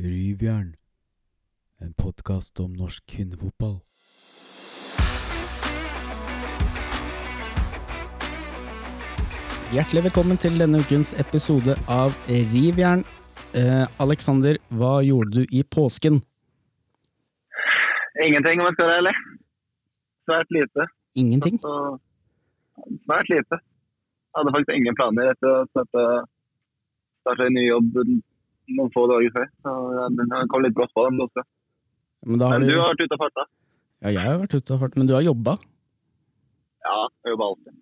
Ryvjern, en podkast om norsk kvinnefotball. Hjertelig velkommen til denne ukens episode av Rivjern. Eh, Alexander, hva gjorde du i påsken? Ingenting, om jeg skal være ærlig. Svært lite. Ingenting? Så, svært lite. Jeg hadde faktisk ingen planer etter å starte, starte en ny jobb noen få dager før. Så Den kom litt brått på, dem også. Men, da har Men du, du har vært ute og farta? ja, jeg har vært ute av fart, men du har jobba? Ja, jeg jobber alltid.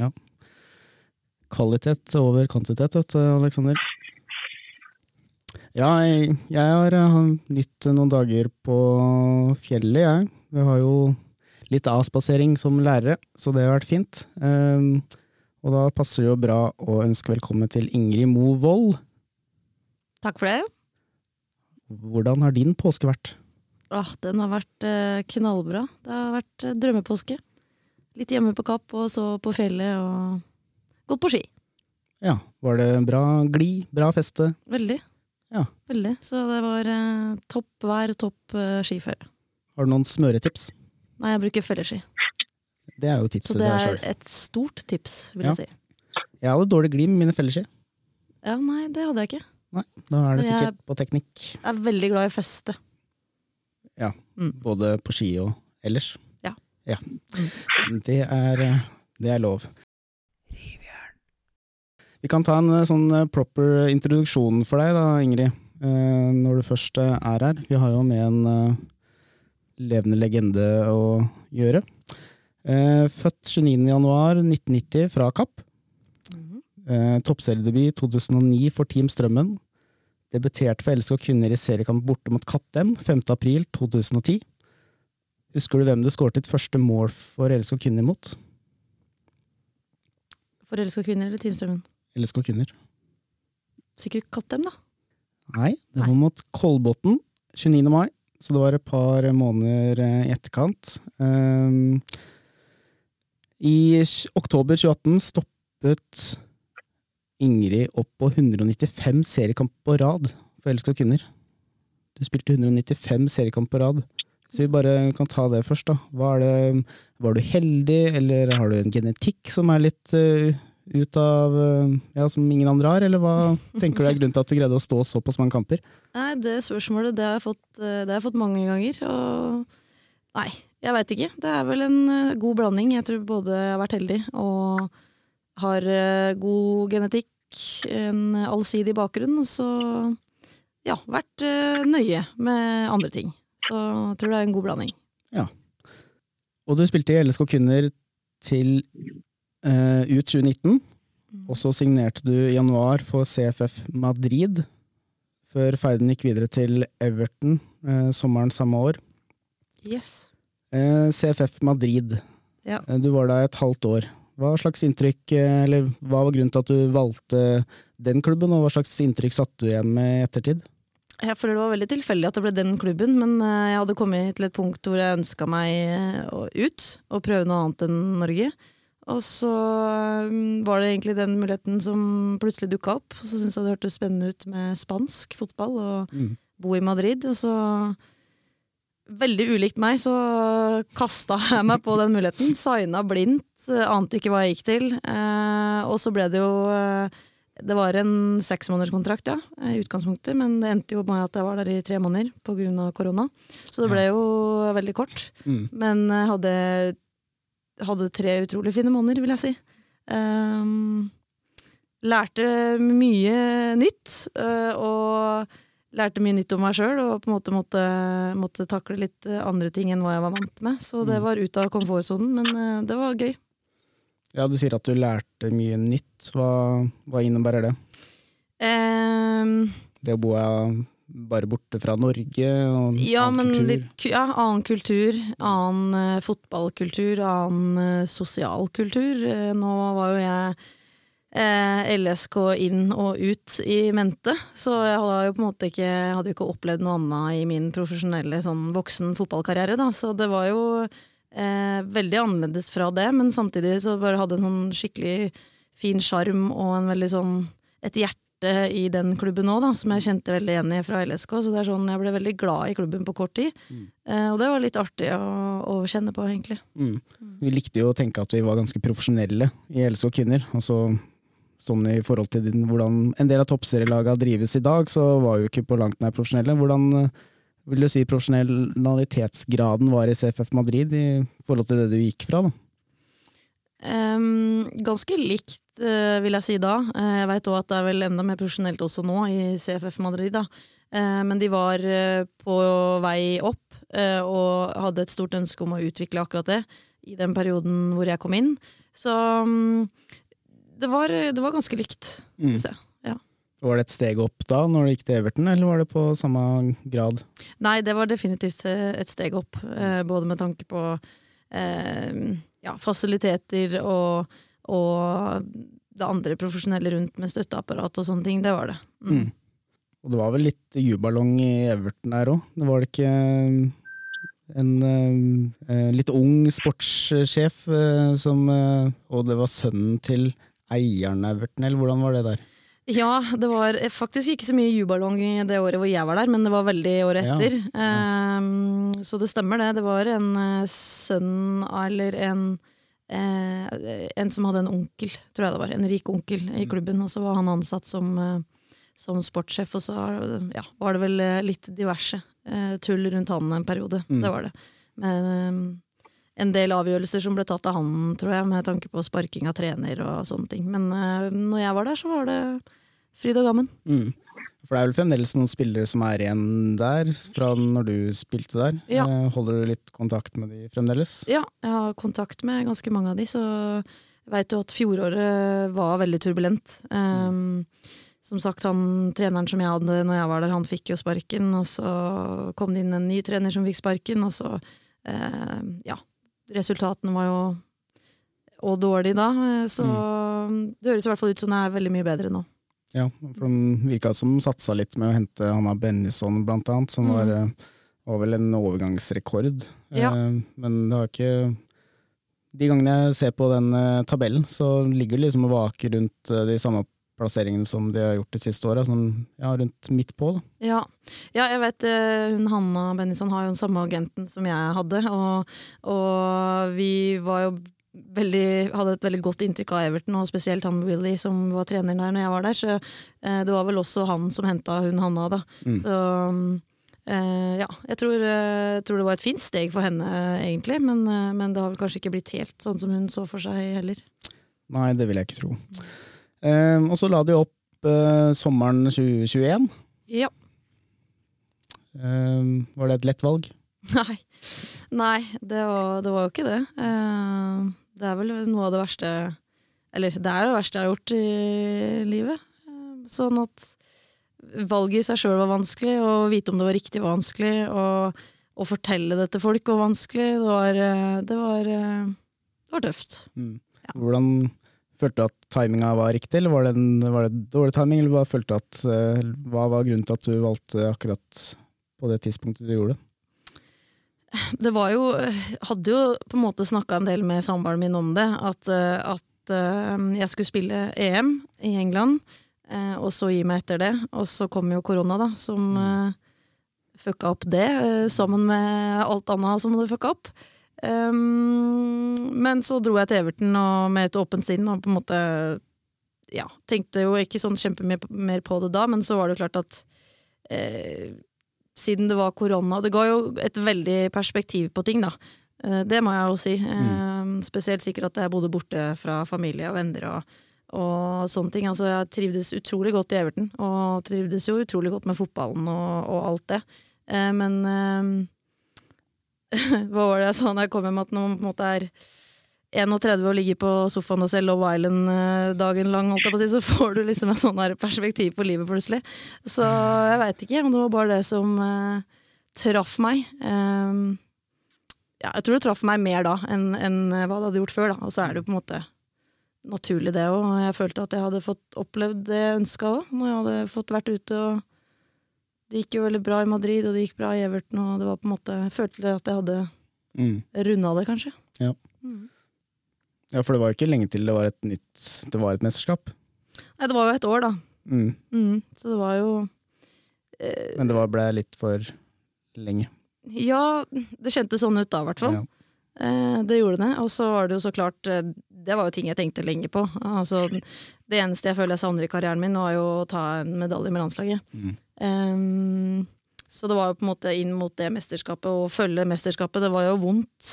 Ja. Kvalitet over kvantitet, vet du, Alexander. Ja, jeg, jeg har eh, nytt noen dager på fjellet, jeg. Vi har jo litt avspasering som lærere, så det har vært fint. Um, og da passer det jo bra å ønske velkommen til Ingrid Mo Wold. Takk for det. Hvordan har din påske vært? Åh, den har vært eh, knallbra. Det har vært eh, drømmepåske. Litt hjemme på Kapp, og så på fjellet, og gått på ski. Ja, var det bra glid, bra feste? Veldig. Ja. Veldig. Så det var eh, topp vær, topp skiføre. Har du noen smøretips? Nei, jeg bruker felleski. Det er jo tipset Så det er sjøl. et stort tips, vil Ja. jeg si. Jeg hadde dårlig glid med mine felleski. Ja, nei, det hadde jeg ikke. Nei, da er det sikkert på teknikk. Jeg er veldig glad i feste. Ja, Mm. både på ski og ellers. Ja. ja. Det, er, eh, det er lov. Vi kan ta en eh, sånn eh, proper introduksjon for deg da, Ingrid, når du først er her. Vi har jo med en levende legende å gjøre. Født 29. januar 1990 fra Kapp. Eh, Toppseriedebut 2009 for Team Strømmen. Debuterte for LSK kvinner i seriekamp borte mot Kattem 5. april 2010. Husker du hvem du skåret ditt første mål for LSK kvinner mot? For LSK kvinner eller Team Strømmen? LSK kvinner. Sikkert Kattem, da. Nei, det var mot Kolbotn 29. mai, så det var et par måneder eh, i etterkant. Um, I oktober 2018 stoppet Ingrid opp på 195 seriekamp på rad for LSK kvinner. Du spilte 195 seriekamp på rad. Så vi bare kan ta det først, da. Det, var du heldig, eller har du en genetikk som er litt uh, ut av uh, Ja, som ingen andre har, eller hva tenker du er grunnen til at du greide å stå såpass mange kamper? Nei, det spørsmålet det har jeg fått, eh, har jeg fått mange ganger. Og nei, jeg veit ikke. Det er vel en god blanding. Jeg tror både jeg har vært heldig og har eh, god genetikk, en allsidig bakgrunn, så ja, vært eh, nøye med andre ting. Så jeg tror det er en god blanding. Og du spilte i LSK kvinner til eh, ut 2019, og så signerte du i januar for CFF Madrid, før ferden gikk videre til Everton eh, sommeren samme år. Yes. Eh, CFF Madrid, Ja. Eh, du var der et halvt år. Hva slags inntrykk, eh, eller hva var grunnen til at du valgte den klubben, og hva slags inntrykk satt du igjen med i ettertid? Jeg føler det var veldig tilfeldig at det ble den klubben, men eh, jeg hadde kommet til et punkt hvor jeg ønska meg eh, ut og prøve noe annet enn Norge. Og så var det egentlig den muligheten som plutselig dukka opp. Og så syntes jeg det hørtes spennende ut med spansk fotball og Mm. bo i Madrid. Og så, veldig ulikt meg, så kasta jeg meg på den muligheten. Signa blindt, eh, ante ikke hva jeg gikk til. Eh, og så ble det jo eh, det var en seksmånederskontrakt, ja, i utgangspunktet, men det endte jo med at jeg var der i tre måneder pga. korona. Så det ble jo veldig kort. Mm. Men jeg hadde, hadde tre utrolig fine måneder, vil jeg si. Lærte mye nytt, eh, og lærte mye nytt om meg sjøl, og på en måte måtte, måtte takle litt andre ting enn hva jeg var vant med. Så det Mm. var ut av komfortsonen, men eh, det var gøy. Ja, du sier at du lærte mye nytt. Hva, hva innebærer det? Um, Det å bo bare borte fra Norge og Ja, annen men kultur. litt, ja, annen kultur, annen uh, fotballkultur, annen uh, sosial kultur. Uh, nå var jo jeg eh, LSK inn og ut i mente, så jeg hadde jo på en måte ikke, hadde ikke opplevd noe annet i min profesjonelle sånn voksen fotballkarriere, da. Så det var jo eh, veldig annerledes fra det, men samtidig så bare hadde en sånn skikkelig fin sjarm og en veldig sånn et hjerte i den klubben òg, som jeg kjente veldig igjen i fra LSK. Så det er sånn, jeg ble veldig glad i klubben på kort tid. Mm. Eh, og det var litt artig å, å kjenne på, egentlig. Mm. Vi likte jo å tenke at vi var ganske profesjonelle i LSK Kvinner. Altså, sånn i forhold til din, hvordan en del av toppserielagene drives i dag, så var jo ikke på langt nær profesjonelle. Hvordan eh, vil du si profesjonalitetsgraden var i CFF Madrid i forhold til det du gikk fra? da? Um, ganske likt, uh, vil jeg si da. Uh, jeg veit òg at det er vel enda mer profesjonelt også nå, i CFF Madrid. da. Uh, men de var på vei opp, og hadde et stort ønske om å utvikle akkurat det i den perioden hvor jeg kom inn. Så mm, det, var, det var ganske likt, Mm. syns jeg. Var det et steg opp da, når du gikk til Everton, eller var det på samme grad? Nei, det var definitivt eh, et steg opp, eh, både med tanke på eh, ja, fasiliteter og, og det andre profesjonelle rundt med støtteapparat og sånne ting. Det var det. Mm. Mm. Og det var vel litt juballong i Everton der òg? Det var det ikke en eh, litt ung sportssjef eh, som eh, Og det var sønnen til Everton, eller hvordan var det der? Ja, det var faktisk ikke så mye juballong det året hvor jeg var der, men det var veldig året Ja. etter. Um, så det stemmer det. Det var en uh, sønn eller en uh, En som hadde en onkel, tror jeg det var. En rik onkel i klubben, og så var han ansatt som, uh, som sportssjef, og så ja, var det vel litt diverse tull rundt han en periode. Mm. Det var det. Men eh, en del avgjørelser som ble tatt av han, tror jeg, med tanke på sparking av trener og sånne ting. Men uh, når jeg var der, så var det fryd og gammen. Mm. For det er vel fremdeles noen spillere som er igjen der, fra når du spilte der. Ja. Eh, Holder du litt kontakt med de fremdeles? Ja, jeg har kontakt med ganske mange av de, så jeg veit jo at fjoråret var veldig turbulent. Um, som sagt, han treneren som jeg hadde når jeg var der, han fikk jo sparken, og så kom det inn en ny trener som fikk sparken, og så uh, Ja, resultatene var jo og dårlig da, så så det høres i hvert fall ut som det er veldig mye bedre nå. Ja, for de virka som de satsa litt med å hente Hanna Bennison, blant annet, som Mm. var, eh, var vel en overgangsrekord. Ja. Eh, Men det har ikke De gangene jeg ser på den eh, tabellen, så ligger det liksom og vaker rundt eh, de samme plasseringene som de har gjort de siste åra, sånn ja, rundt midt på. Da. Ja, ja jeg vet eh, hun Hanna Bennison har jo den samme agenten som jeg hadde, og, og vi var jo veldig, hadde et veldig godt inntrykk av Everton, og spesielt han Willy som var treneren der når jeg var der, så eh, det var vel også han som henta hun Hanna, da. Mm. Så eh, ja, jeg tror, eh, tror det var et fint steg for henne, egentlig, men, eh, men det har vel kanskje ikke blitt helt sånn som hun så for seg heller. Nei, det vil jeg ikke tro. Eh, og så la de opp eh, sommeren 2021. Ja. Eh, var det et lett valg? Nei, Nei det, var, det var jo ikke det. Eh, det er vel noe av det verste Eller det er det verste jeg har gjort i livet. Sånn at valget i seg sjøl var vanskelig, å vite om det var riktig var vanskelig, og å fortelle det til folk var vanskelig. Det var, eh, det var, eh, det var tøft. Mm. Ja. Hvordan følte du at timinga var riktig, eller var det, en, var det dårlig timing? Eller følte at, eh, hva var grunnen til at du valgte akkurat på det tidspunktet du gjorde det? det var jo Hadde jo på en måte snakka en del med samboeren min om det. At, eh, at eh, jeg skulle spille EM i England, og så gi meg etter det. Og så kom jo korona, da, som uh, fucka opp det, sammen med alt annet som hadde fucka opp. Um, men så dro jeg til Everton og med et åpent sinn og på en måte ja, tenkte jo ikke sånn kjempemye mer på det da, men så var det jo klart at eh, siden det var korona Det ga jo et veldig perspektiv på ting, da. Eh, det må jeg jo si. Eh, spesielt sikkert at jeg bodde borte fra familie og venner og, og sånne ting. Altså, jeg trivdes utrolig godt i Everton, og trivdes jo utrolig godt med fotballen og, og alt det. Eh, men eh, hva var det jeg sa når jeg kom hjem, at nå måte er 31 og ligger på sofaen og ser Love Island eh, dagen lang, si, så får du liksom et sånn perspektiv på livet plutselig. Så jeg veit ikke om det var bare det som uh, traff meg. Um, ja, jeg tror det traff meg mer da enn enn hva det hadde gjort før. da, Og så er det jo på en måte naturlig det òg. Jeg følte at jeg hadde fått opplevd det jeg ønska òg, når jeg hadde fått vært ute og Det gikk jo veldig bra i Madrid, og det gikk bra i Everton, og det var på en måte Jeg følte at jeg hadde Mm. runda det, kanskje. Ja. Mm. Ja, for det var jo ikke lenge til det var et nytt Det var et mesterskap. Nei, det var jo et år, da. Mm. Mm, så det var jo eh, Men det var, ble litt for lenge. Ja, det kjentes sånn ut da, i hvert fall. Ja. Eh, det gjorde det. Og så var det jo så klart eh, Det var jo ting jeg tenkte lenge på. Altså, det eneste jeg føler jeg savner i karrieren min, var jo å ta en medalje med landslaget. Mm. Um, så det var jo på en måte inn mot det mesterskapet, og følge mesterskapet, det var jo vondt.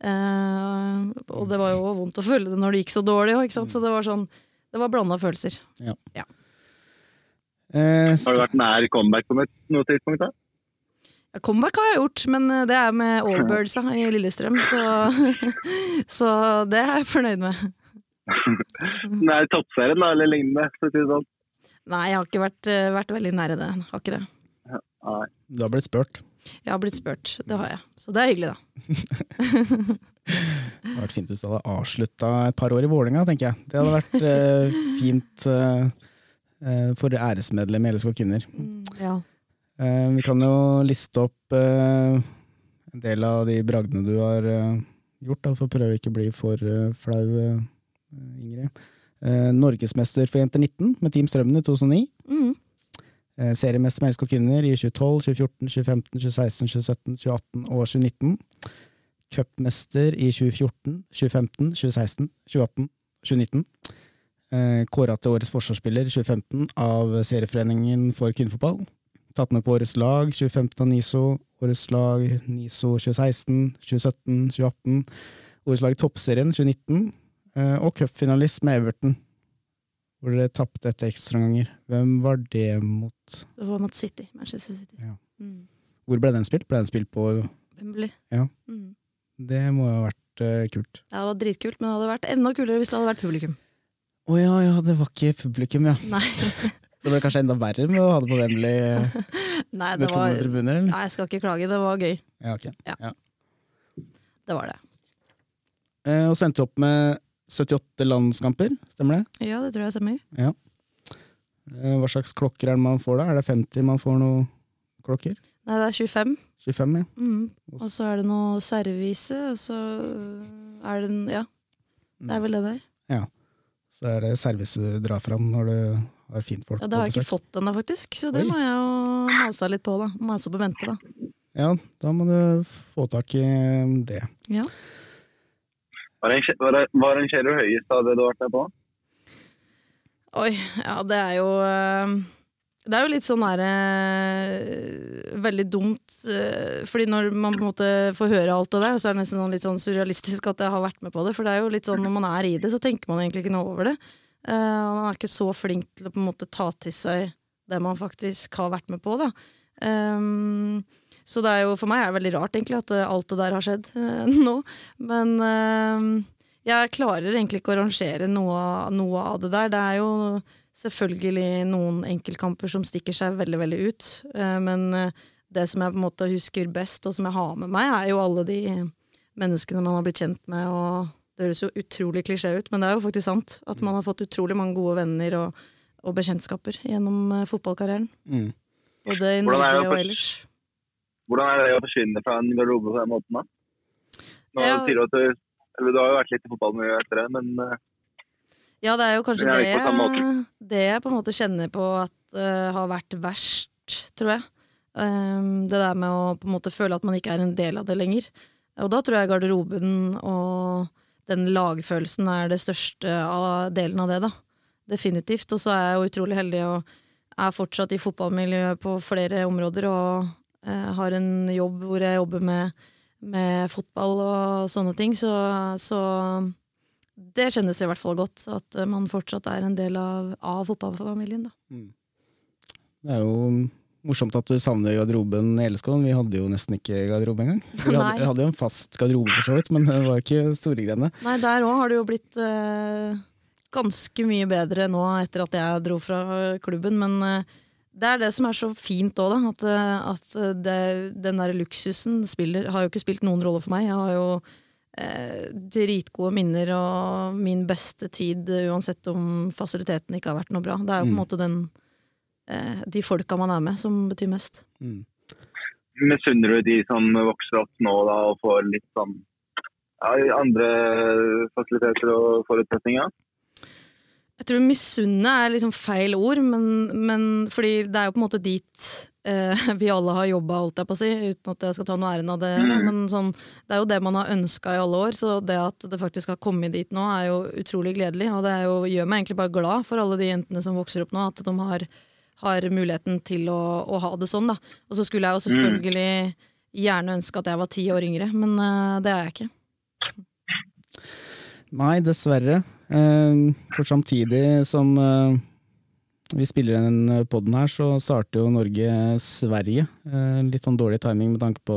Uh, og det var jo vondt å følge det når det gikk så dårlig òg, ikke sant. Så det var sånn Det var blanda følelser. Eh, Har du vært nær comeback på noe tidspunkt? da? Ja, Comeback har jeg gjort, men eh, det er med Allbirds i Lillestrøm, så, så det er jeg fornøyd med. Det er toppserien da, eller lignende? for å si det sånn. Nei, jeg har ikke vært, eh, vært veldig nære det. Har ikke det. Nei. du har blitt spurt. Jeg har blitt spurt, det har jeg. Så det er hyggelig, da. Det hadde vært fint hvis du hadde avslutta et par år i Vålinga, tenker jeg. Det hadde vært eh, fint eh, eh, for æresmedlem i LSK Kvinner. Ja. Eh, vi kan jo liste opp eh, en del av de bragdene du har eh, gjort, da, for å prøve ikke å bli for eh, flau, eh, Ingrid. Eh, Norgesmester for jenter 19 med Team Strømmen i 2009. Mm. Eh, seriemester med og Kvinner i 2012, 2014, 2015, 2016, 2017, 2018 og 2019. Cupmester i 2014, 2015, 2016, 2018, 2019. Eh, Kåra til årets forsvarsspiller i 2015 av Serieforeningen for kvinnefotball. Tatt med på årets lag 2015 av NISO, årets lag NISO 2016, 2017, 2018. Årets lag i Toppserien 2019, eh, og cupfinalist med Everton, hvor dere tapte etter ekstraomganger. Hvem var det mot? Det var mot City. Manchester City. Ja. Mm. Hvor ble den spilt? Ble den spilt på Wembley. Ja. Mm. Det må ha vært eh, kult. Ja, det var dritkult, men det hadde vært enda kulere hvis det hadde vært publikum. Å ja, ja, det var ikke publikum, ja. Nei, Så det ble kanskje enda verre med å ha det på Wembley eh, Nei det 200 var tribuner. Nei, jeg skal ikke klage. Det var gøy. Ja, ok. Det var det. Eh, og sendte opp med 78 landskamper, stemmer det? Ja, det tror jeg stemmer. Ja. hva slags klokker er det man får da? Er det 50 man får noen klokker? Nei, det er 25. 25, ja. Mm. Og så er det noe servise, og så er det Ja, det er vel det der. Så er det service du drar fram når du har fintfolk Ja, det har jeg ikke fått ennå, faktisk, så det Oi. må jeg jo mase litt på, da. Mase på vente, da. Ja, da må du få tak i det. Ja. Hva arrangerer du høyest av det du har vært med på? Oi, ja, det er jo eh, Det er jo litt sånn derre eh, Veldig dumt. eh, Fordi når man på en måte får høre alt det der, så er det nesten sånn litt sånn surrealistisk at jeg har vært med på det. For det er jo litt sånn når man er i det, så tenker man egentlig ikke noe over det. Man er ikke så flink til å på en måte ta til seg det man faktisk har vært med på, da. Ehm, så det er jo, for meg er det veldig rart egentlig at eh, alt det der har skjedd eh, nå. Men ehm, jeg klarer egentlig ikke å rangere noe, av- noe av det der. Det er jo selvfølgelig noen enkeltkamper som stikker seg veldig, veldig ut. Eh, men eh, det som jeg på en måte husker best, og som jeg har med meg, er jo alle de menneskene man har blitt kjent med. og Det høres jo utrolig klisjé ut, men det er jo faktisk sant. At man har fått utrolig mange gode venner og, og bekjentskaper gjennom eh, fotballkarrieren. Mm. Både i er Norge og ellers. Hvordan er det å forsvinne fra en garderobe på den måten? da? Nå Ja. sier du, at du, eller, du har jo vært litt i fotballmiljøet etter det, men eh, Ja, det er jo kanskje det jeg det jeg på en måte kjenner på at uh, har vært verst, tror jeg. Um, det der med å på en måte føle at man ikke er en del av det lenger. Og da tror jeg garderoben og den lagfølelsen er det største av delen av det, da. Definitivt. Og så er jeg jo utrolig heldig og er fortsatt i fotballmiljøet på flere områder og eh, har en jobb hvor jeg jobber med, med fotball og sånne ting, så, så det kjennes i hvert fall godt, at man fortsatt er en del av, av fotballfamilien. Da. Mm. Det er jo morsomt at du savner garderoben i LSK. Vi hadde jo nesten ikke garderobe engang. Vi hadde, hadde jo en fast garderobe for så vidt, men det var ikke store greiene. Nei, der òg har det jo blitt eh, ganske mye bedre nå etter at jeg dro fra klubben, men eh, det er det som er så fint òg, da. At, eh, at det, den der luksusen spiller, har jo ikke spilt noen rolle for meg. Jeg har jo eh, dritgode minner og min beste tid, uansett om fasilitetene ikke har vært noe bra. Det er jo på en Mm. måte den eh, de folka man er med, som betyr mest. Mm. misunner du de som vokser opp nå da, og får litt sånn ja, andre fasiliteter og forutsetninger? Jeg tror misunne er liksom feil ord, men, men fordi det er jo på en måte dit eh, vi alle har jobba, holdt jeg på å si, uten at jeg skal ta noe æren av det. Mm. Men sånn, det er jo det man har ønska i alle år, så det at det faktisk har kommet dit nå, er jo utrolig gledelig. Og det er jo, gjør meg egentlig bare glad for alle de jentene som vokser opp nå, at de har, har muligheten til å, å ha det sånn. da. Og så skulle jeg jo selvfølgelig gjerne ønske at jeg var ti år yngre, men eh, det er jeg ikke. Nei, dessverre. Eh, For samtidig som eh, vi spiller den podden her, så starter jo Norge-Sverige. Eh, Litt sånn dårlig timing med tanke på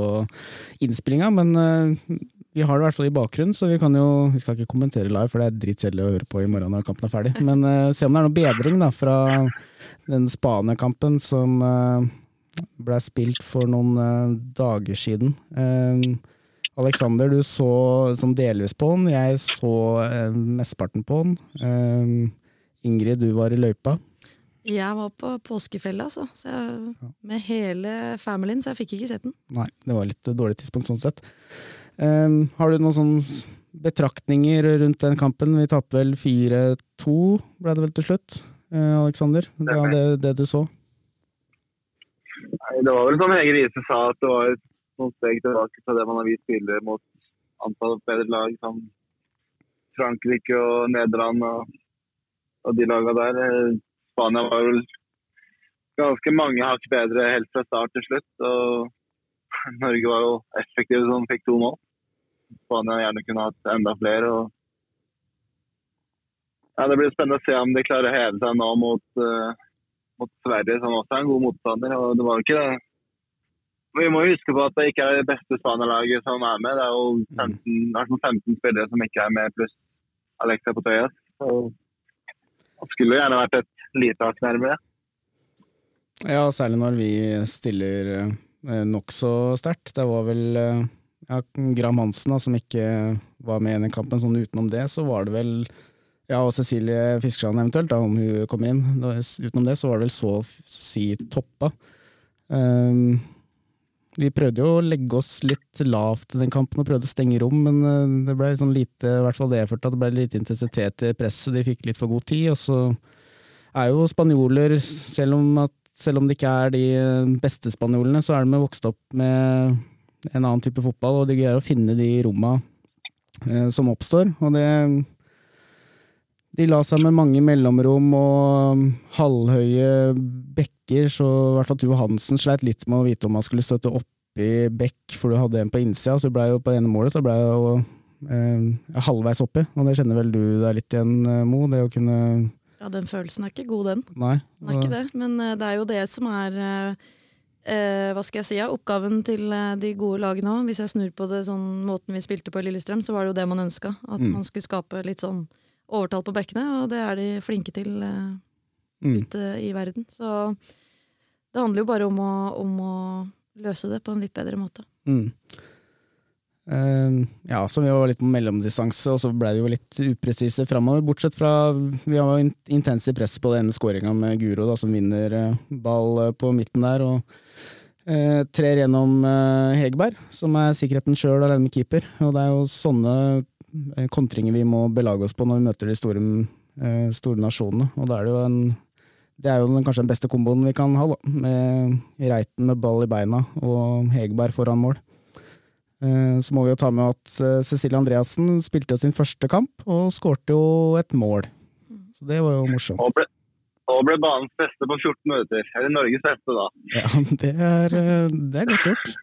innspillinga, men eh, vi har det i hvert fall i bakgrunnen, så vi kan jo Vi skal ikke kommentere live, for det er dritkjedelig å høre på i morgen når kampen er ferdig. Men se om det er noe bedring da, fra den Spania-kampen som blei ble spilt for noen dager siden. Alexander, du så sånn delvis på den. Jeg så eh, mesteparten på den. Eh, Ingrid, du var i løypa. Jeg var på påskefjellet, altså. Så jeg, med hele familien, så jeg fikk ikke sett den. Nei, det var litt dårlig tidspunkt sånn sett. Eh, har du noen sånne betraktninger rundt den kampen? Vi tapte vel 4-2, ble det vel til slutt, eh, Alexander? Det det, det du så? Nei, det var vel som Hege Riise sa, at det var noen steg tilbake fra det man har vist tidligere mot antall bedre lag som Frankrike og Nederland og, og de lagene der. Spania var vel ganske mange hakk bedre helt fra start til slutt. og Norge var jo effektive som fikk to mål. Spania gjerne kunne hatt enda flere. og ja, Det blir spennende å se om de klarer å heve seg nå mot, uh, mot Sverige, som også er en god motstander. og det var jo ikke det. Vi må huske på at det ikke er det beste Spania-laget som er med. Det er jo 15, i hvert fall 15 spillere som ikke er med, pluss Alexia på Så det skulle gjerne vært et lite hakk nærmere. Ja, særlig når vi stiller eh, nokså sterkt. Det var vel eh, ja, Gram Hansen da, som ikke var med i den kampen. Sånn utenom det så var det vel ja, og Cecilie Fiskersand eventuelt, da, om hun kommer inn. Utenom det så var det vel så å si toppa. Um, vi prøvde jo å legge oss litt lavt i den kampen og prøvde å stenge rom, men eh, det ble sånn lite, i hvert fall det jeg følte, det ble lite intensitet i presset. De fikk litt for god tid. Og så er jo spanjoler, selv om, at, selv om det ikke er de beste spanjolene, så er de vokst opp med en annen type fotball, og de greier å finne de romma eh, som oppstår. Og det de la seg med mange mellomrom og halvhøye bekker, så i hvert fall Tuve Hansen sleit litt med å vite om han skulle støtte oppi bekk, for du hadde en på innsida, så ble jo på det ene målet så ble jo eh, halvveis oppi, og det kjenner vel du deg litt igjen, eh, Mo, det å kunne Ja, den følelsen er ikke god, den. Nei. Den er ikke det, men eh, det er jo det som er eh, eh, hva skal jeg si, ja, oppgaven til de gode lagene òg. Hvis jeg snur på det sånn måten vi spilte på i Lillestrøm, så var det jo det man ønska. At Mm. man skulle skape litt sånn overtall på bekkene, og det er de flinke til Mm. ute i verden. Så det handler jo bare om å, om å løse det på en litt bedre måte. Mm. Uh, ja, så vi var litt på mellomdistanse, og så ble vi jo litt upresise framover. Bortsett fra vi har jo intense press på den ene skåringa med Guro, da, som vinner eh, ball eh, på midten der. og Trer gjennom eh, Hegerberg, som er sikkerheten sjøl alene med keeper. Og det er jo sånne kontringer vi må belage oss på når vi møter de store, eh, store nasjonene. Og da er det jo en det er jo den, kanskje den beste komboen vi kan ha, da. Med Reiten med ball i beina og Hegerberg foran mål. Eh, Så må vi jo ta med at eh, Cecilie Andreassen spilte jo sin første kamp, og skårte jo et mål. Så det var jo morsomt. Og ble, og ble banens beste på 14 minutter. Eller Norges beste, da. Ja, det er, eh, det er godt gjort.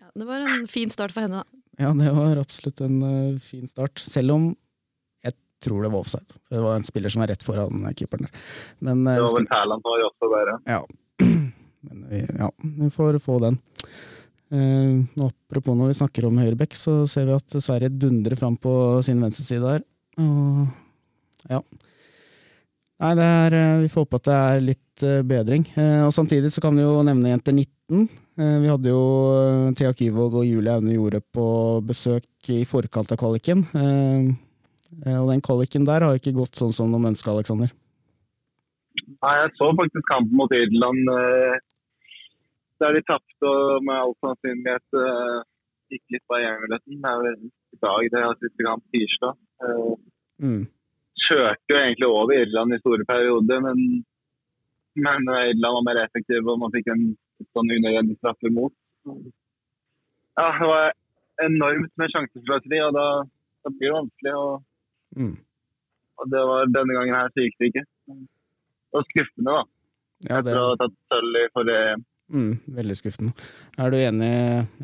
Ja, det var en fin start for henne, da. Ja, det var absolutt en uh, fin start. Selv om jeg tror det var offside. Det var en spiller som var rett foran eh, keeperen der. Men, uh, Det var vel som var også der. ja. Men vi, ja, vi får få den. Uh, apropos når vi snakker om høyrebekk, så ser vi at Sverige dundrer fram på sin venstreside her. Og ja. Nei, det er, eh, vi får håpe at det er litt eh, bedring. Eh, og samtidig så kan vi jo nevne jenter 19. Eh, vi hadde jo eh, Thea Kyvåg og Julie Aune Jorde på besøk i forkant av kvaliken. Eh, og den kvaliken der har ikke gått sånn som de ønska, Aleksander. Nei, jeg så faktisk kampen mot Irland der de tapte og med all sannsynlighet gikk litt er vel i dag det er siste kamp, tirsdag. Mm. kjørte jo egentlig over Irland i store perioder, men, men Irland var mer effektiv og man fikk en sånn unødvendig straffe imot. Ja, det var enormt med sjansesløseri, og da, da blir det vanskelig. Og, Mm. og det var denne gangen her så gikk det ikke. Og skuffende, da. Ja, det, Etter å ha tatt sølv i forrige EM. mm, veldig skuffende. Er du enig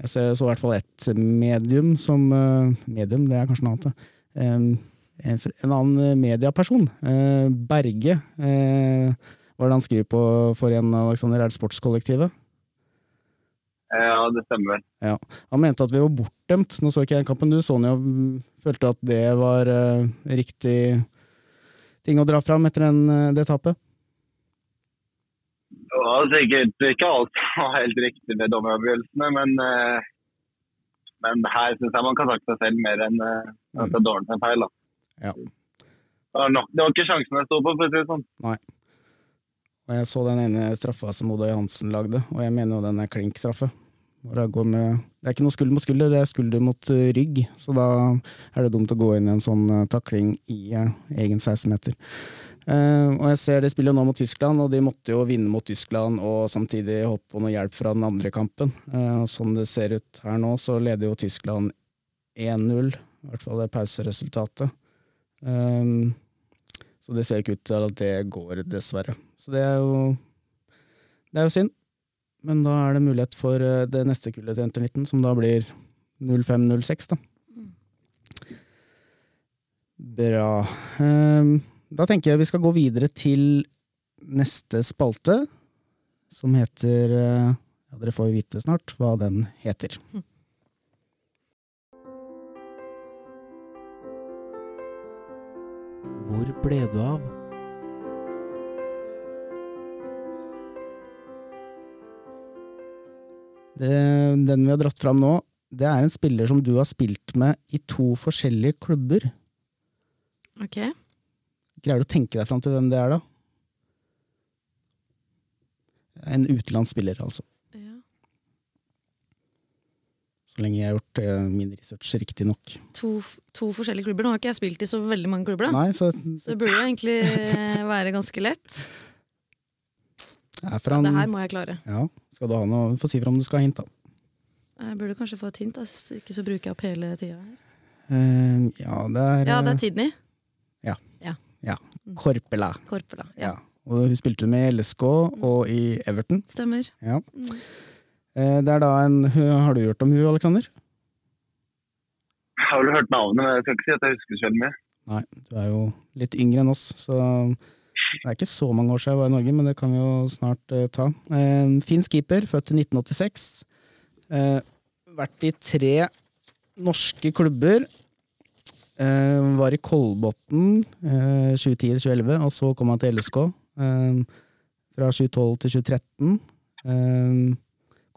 Jeg ser så i hvert fall ett medium som eh, Medium, det er kanskje noe annet. En, en annen medieperson, eh, Berge, eh, hva er det han skriver på for en Alexander? Er det Sportskollektivet? Ja, det stemmer vel. Ja. Han mente at vi var bortdømt. Nå så ikke jeg kampen, du så mm, Følte at det var uh, riktig ting å dra fram etter den, uh, det tapet? Var sikkert ikke alt var helt riktig med dommeravgjørelsene, men, uh, men her syns jeg man kan takke seg selv mer enn at det er dårlig med feil. Da. Ja. Det, var nok, det var ikke sjansen jeg sto på, for å si det sånn. Og jeg så den ene straffa som Oda Johansen lagde, og jeg mener jo den er klink straffe. Det er ikke noe skulder mot skulder, det er skulder mot eh, rygg, så da er det dumt å gå inn i en sånn eh, takling i eh, egen 16-meter. Uh, og jeg ser de spiller nå mot Tyskland, og de måtte jo vinne mot Tyskland og samtidig håpe på noe hjelp fra den andre kampen. Uh, og det ser ut her nå, så leder jo Tyskland 1-0, i hvert fall det pauseresultatet. Uh, så det ser ikke ut til at det går, dessverre. Så det er jo Det er jo synd. Men da er det mulighet for eh, det neste kullet til Enter 19, som da blir 05-06, da. Bra. Ehm, Da tenker jeg vi skal gå videre til neste spalte, som heter eh, Ja, dere får vite snart hva den heter. Hvor ble du av? Den vi har dratt fram nå, det er en spiller som du har spilt med i to forskjellige klubber. Ok. Greier du å tenke deg fram til hvem det er, da? En utenlandsspiller, altså. Ja. Så lenge jeg har gjort uh, min research riktig nok. To, to forskjellige klubber. Nå har ikke jeg spilt i så veldig mange klubber, da. Nei, så så det burde egentlig eh, være ganske lett. Fra Det her må jeg klare. ja, Skal du ha noe Få si fra om du skal ha hint, da. Jeg burde kanskje få et hint, da. ikke så bruker jeg opp hele tida her. Uh, ja, det er, Ja, det er Tidny. Ja. ja. ja. Korpela. Korpela. Ja. Ja. Og hun spilte med i LSK og i Everton. Stemmer. Ja. Mm. Eh, det er da en Har du hørt om hun, Aleksander? Jeg har vel hørt navnet, men jeg skal ikke si at jeg husker så veldig mye. Nei, du er jo litt yngre enn oss, så det er ikke så mange år siden jeg var i Norge, men det kan vi jo snart uh, ta. Uh, finsk keeper, født i 1986. Uh, vært i tre norske klubber. Uh, var i Kolbotn uh, 2010-2011, og så kom han til LSK. Eh, fra 2012 til 2013. Eh,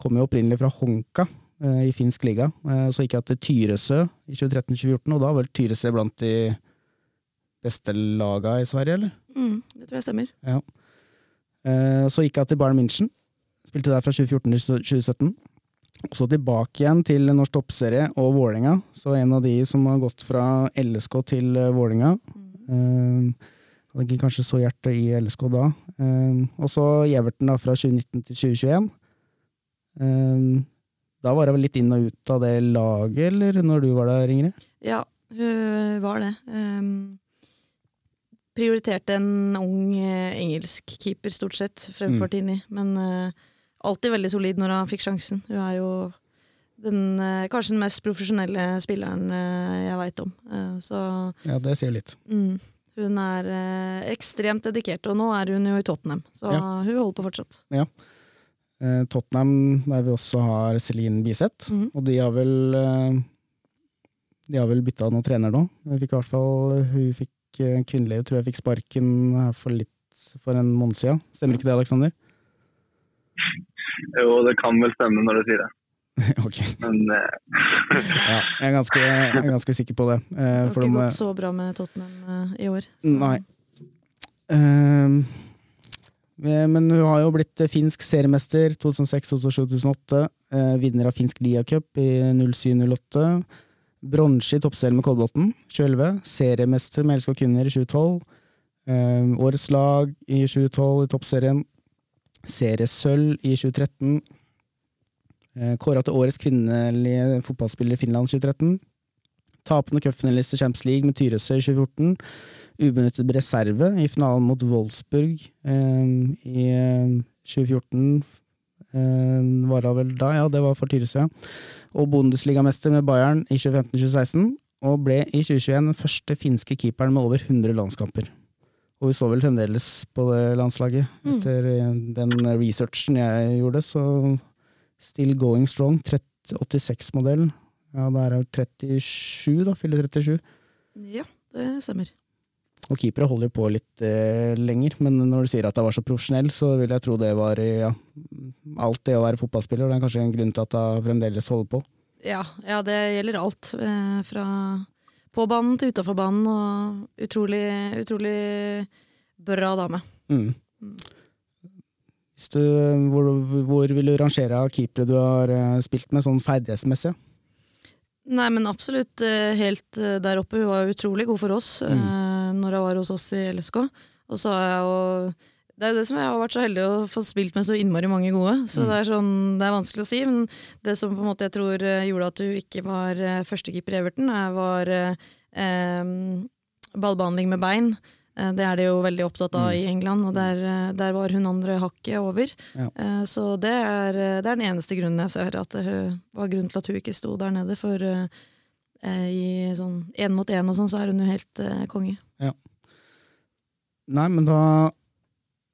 kom jo opprinnelig fra Honka eh, i finsk liga. Eh, så gikk jeg til Tyresø i 2013-2014, og da var vel Tyresø blant de beste laga i Sverige, eller? Mm, det tror jeg stemmer. Ja. Så gikk jeg til Bayern München. Spilte der fra 2014 til 2017. Og så tilbake igjen til norsk toppserie og Vålerenga. Så en av de som har gått fra LSK til eh, Vålerenga. Mm. Hadde ikke kanskje så hjerte i LSK da. Eh, Og så da, fra 2019 til 2021. Eh, Da var jeg vel litt inn og ut av det laget, eller når du var der, Ingrid? Ja, hun var det. Um, prioriterte en ung eh, engelsk keeper, stort sett, fremfor Mm. Tini. Men eh, alltid veldig solid når han fikk sjansen. Hun er jo den, eh, kanskje den mest profesjonelle spilleren eh, jeg veit om. Så Ja, det sier litt. mm, hun er ekstremt dedikert, og nå er hun jo i Tottenham. Så Ja. hun holder på fortsatt. Eh, Tottenham, der vi også har Celine Biseth. Mhm. Og de har vel De har vel bytta noen trener nå. Hun fikk i hvert fall Hun fikk eh, kvinnelig, tror jeg fikk sparken for litt for en måned siden. Stemmer ikke det, Aleksander? Jo, det kan vel stemme når du sier det. ok. Men eh, Ja, jeg er ganske, jeg er ganske sikker på det. Det Eh, har ikke de- gått så bra med Tottenham uh, i år. Så. Nei. Ehm, eh, men hun har jo blitt eh, finsk seriemester 2006-2007-2008. Eh, vinner av finsk Lia Cup i 07-08. Bronse i toppserien med Kolbotn 2011. Seriemester med LSK kvinner i 2012. Eh, årets lag i 2012 i toppserien. Seriesølv i 2013. Eh, Kåra til årets kvinnelige fotballspiller i Finland 2013. Tapende cupfinalist i Champions League med Tyresø i 2014. Ubenyttet reserve i finalen mot Wolfsburg eh, i eh, 2014. Eh, var det vel da? Ja, det var for Tyresø. ja. Og Bundesligamester med Bayern i 2015-2016. Og ble i 2021 den første finske keeperen med over 100 landskamper. Og vi så vel fremdeles på det landslaget, Mm. etter mm. den researchen jeg gjorde, så still going strong. 86-modellen. Ja, det er jo 37, da. Fyller 37. Ja, det stemmer. Og keepere holder jo på litt eh, lenger, men når du sier at jeg var så profesjonell, så vil jeg tro det var ja, alt det å være fotballspiller. Det er kanskje en grunn til at jeg fremdeles holder på. Ja, ja det gjelder alt. Eh, fra på banen til utafor banen, og utrolig, utrolig bra dame. Mm. Hvis du, hvor, hvor vil du rangere keepere du har eh, spilt med, sånn ferdighetsmessig? Nei, men absolutt eh, helt eh, der oppe. Hun var utrolig god for oss eh, når jeg var hos oss i LSK. Og så har jeg jo Det er jo det som jeg har vært så heldig å få spilt med så innmari mange gode. Så det er sånn, det er vanskelig å si. Men det som på en måte jeg tror eh, gjorde at du ikke var eh, førstekeeper i Everton, var eh, ballbehandling med bein. Eh, Det er de jo veldig opptatt av i England, og der, der var hun andre hakket over. Ja. Eh, Så det er, det er den eneste grunnen jeg ser at det var grunnen til at hun ikke sto der nede. For eh, i sånn én mot én og sånn, så er hun jo helt konge. Nei, men da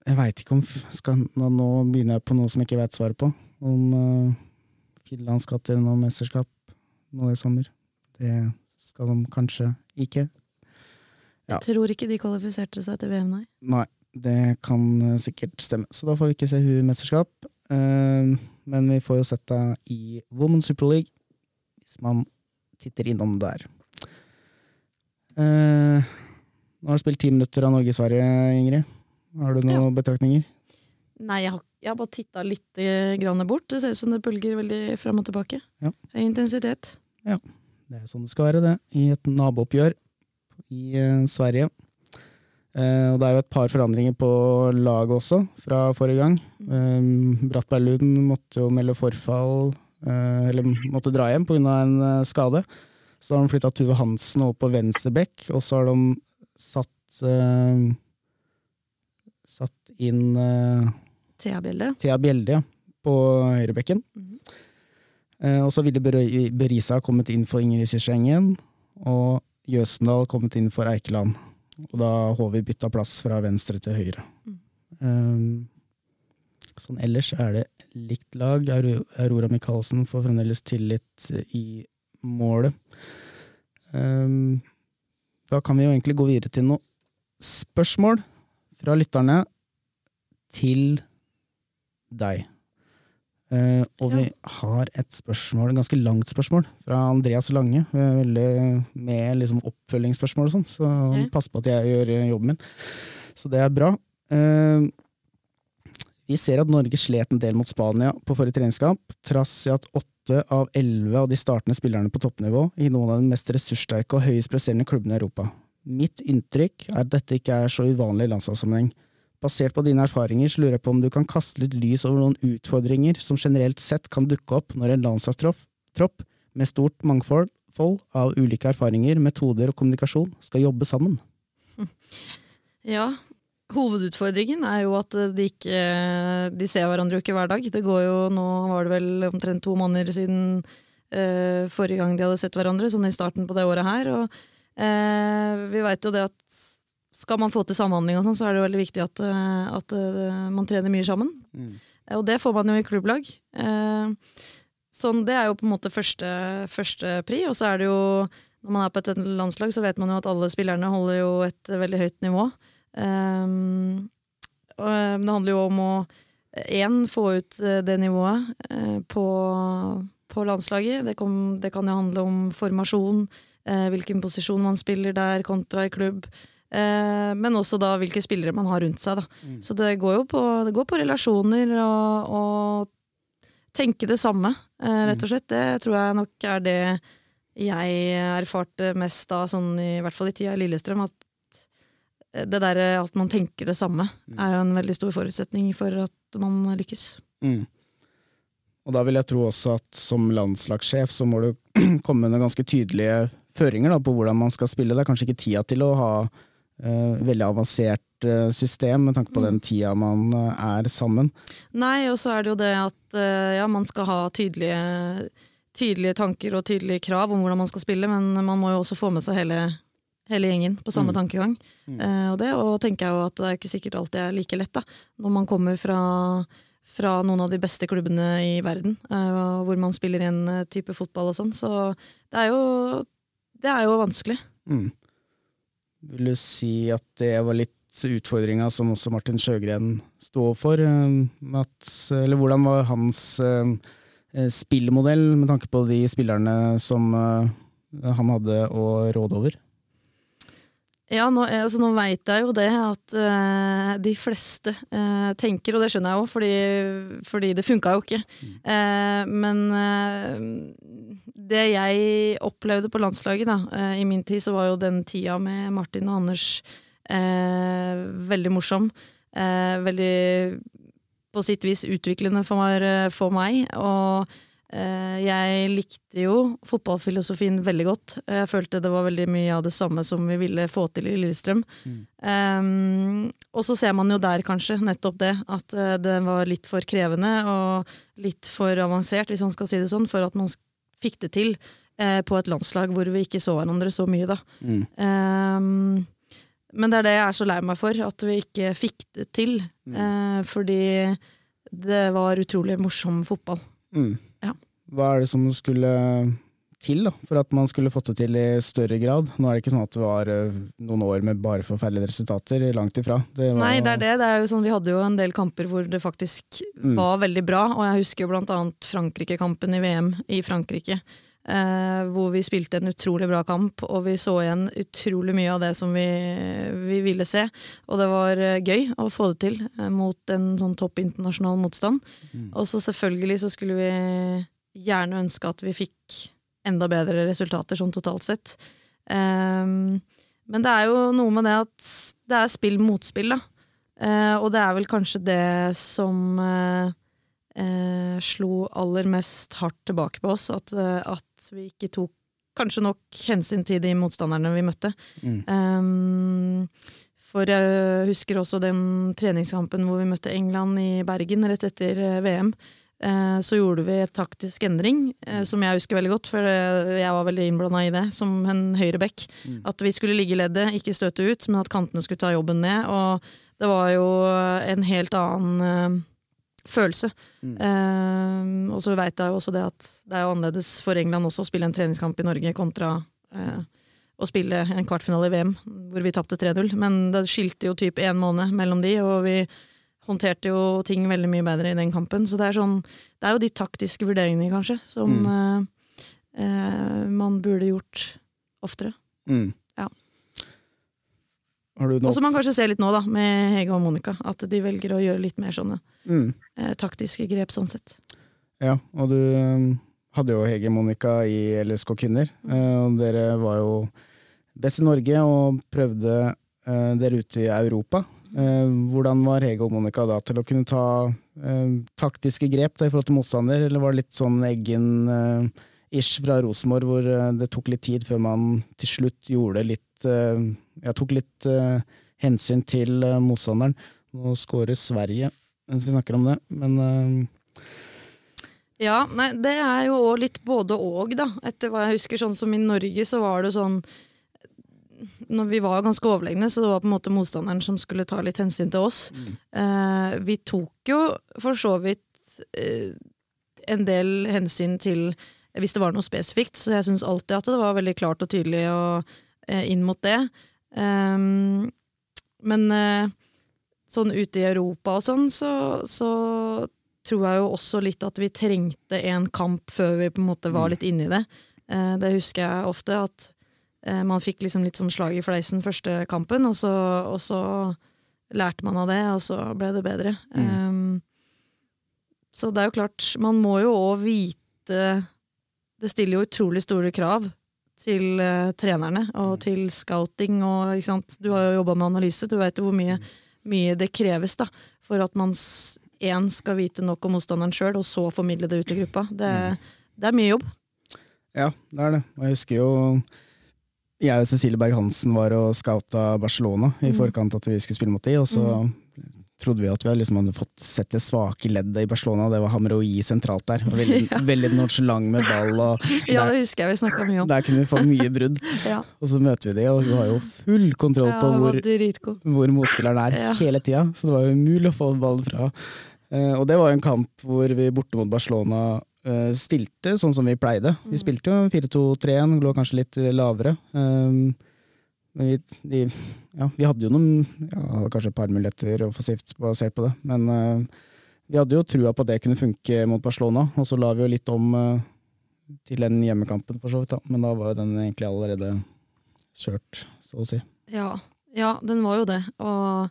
Jeg veit ikke om skal, nå, nå begynner jeg på noe som jeg ikke veit svaret på. Om uh, Finland skal til noe mesterskap nå i sommer. Det skal de kanskje ikke. Ja. Jeg tror ikke de kvalifiserte seg til VM, nei. Nei, det kan eh, sikkert stemme. Så da får vi ikke se hun i mesterskap. Uh, men vi får jo sett henne i Women's Super League, hvis man titter innom der. Eh, nå har du spilt ti minutter av Norge-Sverige, Ingrid. Har du noen betraktninger? Nei, jeg har, jeg har bare titta litt eh, grann bort. Det ser ut som det bølger veldig fram og tilbake. Ja. Høy intensitet. Det er sånn det skal være, det. I et nabooppgjør i eh, Sverige. Eh, og det er jo et par forandringer på laget også, fra forrige gang. Um, Brattberg-Luden måtte jo melde forfall, eh, eller måtte dra hjem pga. en skade. Så har de flytta Tuve Hansen over på venstre bekk, og så har de satt uh, Satt inn uh, Thea Bjelde. Thea Bjelde på høyrebekken. Mm -hmm. uh, og så ville Berisa kommet inn for Ingrid Kirstengen, og Jøsendal kommet inn for Eikeland. Og da har vi bytta plass fra venstre til høyre. Mm. Eh, sånn ellers er det likt lag. Aurora Michaelsen får fremdeles tillit i målet. Eh, da kan vi jo egentlig gå videre til noen spørsmål fra lytterne til deg. Uh, og vi har et spørsmål, et ganske langt spørsmål, fra Andreas Lange. Veldig med liksom oppfølgingsspørsmål og sånn, så okay. pass på at jeg gjør eh, jobben min. Så det er bra. Uh, vi ser at Norge slet en del mot Spania på forrige treningskamp, trass i at åtte av elleve av de startende spillerne på toppnivå i noen av de mest ressurssterke og høyest presterende klubbene i Europa. Mitt inntrykk er at dette ikke er så uvanlig i landslagssammenheng. Basert på dine erfaringer så lurer jeg på om du kan kaste litt lys over noen utfordringer som generelt sett kan dukke opp når en landslagstropp tropp med stort mangfold av ulike erfaringer, metoder og kommunikasjon skal jobbe sammen. Ja. Hovedutfordringen er jo at de ikke De ser hverandre jo ikke hver dag. Det går jo, Nå var det vel omtrent to måneder siden eh, forrige gang de hadde sett hverandre, sånn i starten på det året her. Og eh, vi veit jo det at skal man få til samhandling og sånn, så er det jo veldig viktig at, eh, at eh, man trener mye sammen. Og det får man jo i klubblag. Eh, sånn, det er jo på en måte første, første pri, og så er det jo når man er på et landslag, så vet man jo at alle spillerne holder jo et veldig høyt nivå. Um, og det handler jo om å én få ut eh, det nivået eh, på, på landslaget. Det, kom, det kan jo handle om formasjon, eh, hvilken posisjon man spiller der kontra i klubb. Men også da hvilke spillere man har rundt seg. Da. Så det går jo på, det går på relasjoner og, og tenke det samme, rett og slett. Det tror jeg nok er det jeg erfarte mest da, sånn i hvert fall i tida i Lillestrøm, at det der at man tenker det samme, er jo en veldig stor forutsetning for at man lykkes. Mm. Og da vil jeg tro også at som landslagssjef så må du komme med ganske tydelige føringer da, på hvordan man skal spille. Det er kanskje ikke tida til å ha eh, veldig avansert eh, system med tanke på Mm. den tida man eh, er sammen. Nei, og så er det jo det at eh, ja, man skal ha tydelige, tydelige tanker og tydelige krav om hvordan man skal spille, men man må jo også få med seg hele, hele gjengen på samme Mm. tankegang. Mm. Eh, og det og tenker jeg jo at det er ikke sikkert alltid er like lett, da. Når man kommer fra, fra noen av de beste klubbene i verden, eh, hvor man spiller en eh, type fotball og sånn. Så det er jo, det er jo vanskelig. Mm. Vil du si at det var litt utfordringa som også Martin Sjøgren sto for? eh, At, eller hvordan var hans eh, spillmodell med tanke på de spillerne som han hadde å råde over? Ja, nå, eh, altså, nå veit jeg jo det at uh, de fleste uh, tenker, og det skjønner jeg jo, fordi, fordi det funka jo ikke. Eh, men eh, det jeg opplevde på landslaget da, i min tid, så var jo den tida med Martin og Anders veldig morsom. Veldig på sitt vis utviklende for, for meg. Og Jeg likte jo fotballfilosofien veldig godt. Jeg følte det var veldig mye av det samme som vi ville få til i Lillestrøm. Mm. Um, og så ser man jo der kanskje nettopp det, at eh, det var litt for krevende og litt for avansert, hvis man skal si det sånn, for at man fikk det til eh, på et landslag hvor vi ikke så hverandre så mye, da. Mm. Um, men det er det jeg er så lei meg for, at vi ikke fikk det til. Mm. Eh, fordi det var utrolig morsom fotball. Mm. Ja. Hva er det som skulle til da, for at man skulle fått det til i større grad? Nå er det ikke sånn at det var eh, noen år med bare forferdelige resultater, langt ifra. Det var, Nei, det er det. det er sånn, vi hadde jo en del kamper hvor det faktisk Mm. var veldig bra, og jeg husker jo blant annet Frankrike-kampen i VM i Frankrike. Eh, hvor vi spilte en utrolig bra kamp, og vi så igjen utrolig mye av det som vi, vi ville se. Og det var eh, gøy å få det til eh, mot en sånn topp internasjonal motstand. Mm. Og så selvfølgelig så skulle vi gjerne ønske at vi fikk enda bedre resultater sånn totalt sett. Ehm, men det er jo noe med det at det er spill mot spill, da. Eh, og det er vel kanskje det som eh, slo aller mest hardt tilbake på oss. At, eh, at vi ikke tok kanskje nok hensyn til de motstanderne vi møtte. Mm. Um, for jeg husker også den treningskampen hvor vi møtte England i Bergen rett etter eh, VM. Så gjorde vi et taktisk endring, eh, som jeg husker veldig godt, for jeg var veldig innblanda i det, som en høyre back. Mm. At vi skulle ligge i leddet, ikke støte ut, men at kantene skulle ta jobben ned. Og det var jo en helt annen følelse. Mm. Uh, og så veit jeg jo også det at det er jo annerledes for England også å spille en treningskamp i Norge kontra uh, å spille en kvartfinale i VM, hvor vi tapte 3-0. Men det skilte jo typ én måned mellom de, og vi håndterte jo ting veldig mye bedre i den kampen. Så det er, sånn, det er jo de taktiske vurderingene, kanskje, som eh, uh, man burde gjort oftere. Mm. Og som man kanskje ser litt nå, da, med Hege og Monica. At de velger å gjøre litt mer sånne mm. eh, taktiske grep, sånn sett. Ja, og du um, hadde jo Hege og Monica i LSK Kvinner, eh, og dere var jo best i Norge og prøvde eh, dere ute i Europa. Eh, hvordan var Hege og Monica da til å kunne ta eh, taktiske grep da, i forhold til motstander, eller var det litt sånn Eggen-ish fra Rosenborg, hvor det tok litt tid før man til slutt gjorde litt eh, Jeg tok litt eh, hensyn til eh, motstanderen. Nå skårer Sverige mens vi snakker om det, men Ja, nei, det er jo òg litt både og, da. Etter hva jeg husker, sånn som i Norge, så var det sånn når Vi var ganske overlegne, så det var på en måte motstanderen som skulle ta litt hensyn til oss. Eh, vi tok jo for så vidt eh, en del hensyn til hvis det var noe spesifikt, så jeg syns alltid at det var veldig klart og tydelig og, inn mot det. Ehm, men eh, sånn ute i Europa og sånn, så, så tror jeg jo også litt at vi trengte en kamp før vi på en måte var litt inne i det. Eh, det husker jeg ofte, at eh, man fikk liksom litt sånn slag i fleisen første kampen, og så, og så lærte man av det, og så ble det bedre. Um, så det er jo klart, man må jo òg vite Det stiller jo utrolig store krav til uh, trenerne og til scouting og ikke sant. Du har jo jobba med analyse, du veit hvor mye, mye det kreves da, for at man én skal vite nok om motstanderen sjøl, og så formidle det ut i gruppa. Det, det er mye jobb. Ja, det er det. Og jeg husker jo jeg og Cecilie Berg-Hansen var og scouta Barcelona i Mm. forkant at vi skulle spille mot de, og så trodde vi at vi liksom hadde fått sett det svake leddet i Barcelona, det var Hamroi sentralt der. Veldig, Veldig, veldig nonchalant med ball, og Ja, det husker jeg vi snakka mye om. der kunne vi få mye brudd. Ja, Og så møter vi de, og vi har jo full kontroll ja på hvor, hvor motspilleren er Ja. hele tida, så det var jo umulig å få ballen fra. Eh, og det var jo en kamp hvor vi borte mot Barcelona eh, stilte sånn som vi pleide. Vi Mm. spilte jo 4-2-3-1, lå kanskje litt lavere. Um, men vi, de, ja, vi hadde jo noen ja, kanskje et par muligheter offensivt basert på det, men uh, vi hadde jo trua på at det kunne funke mot Barcelona, og så la vi jo litt om uh, til den hjemmekampen, for så vidt. da. Men da var jo den egentlig allerede kjørt, så å si. Ja, ja, den var jo det. Og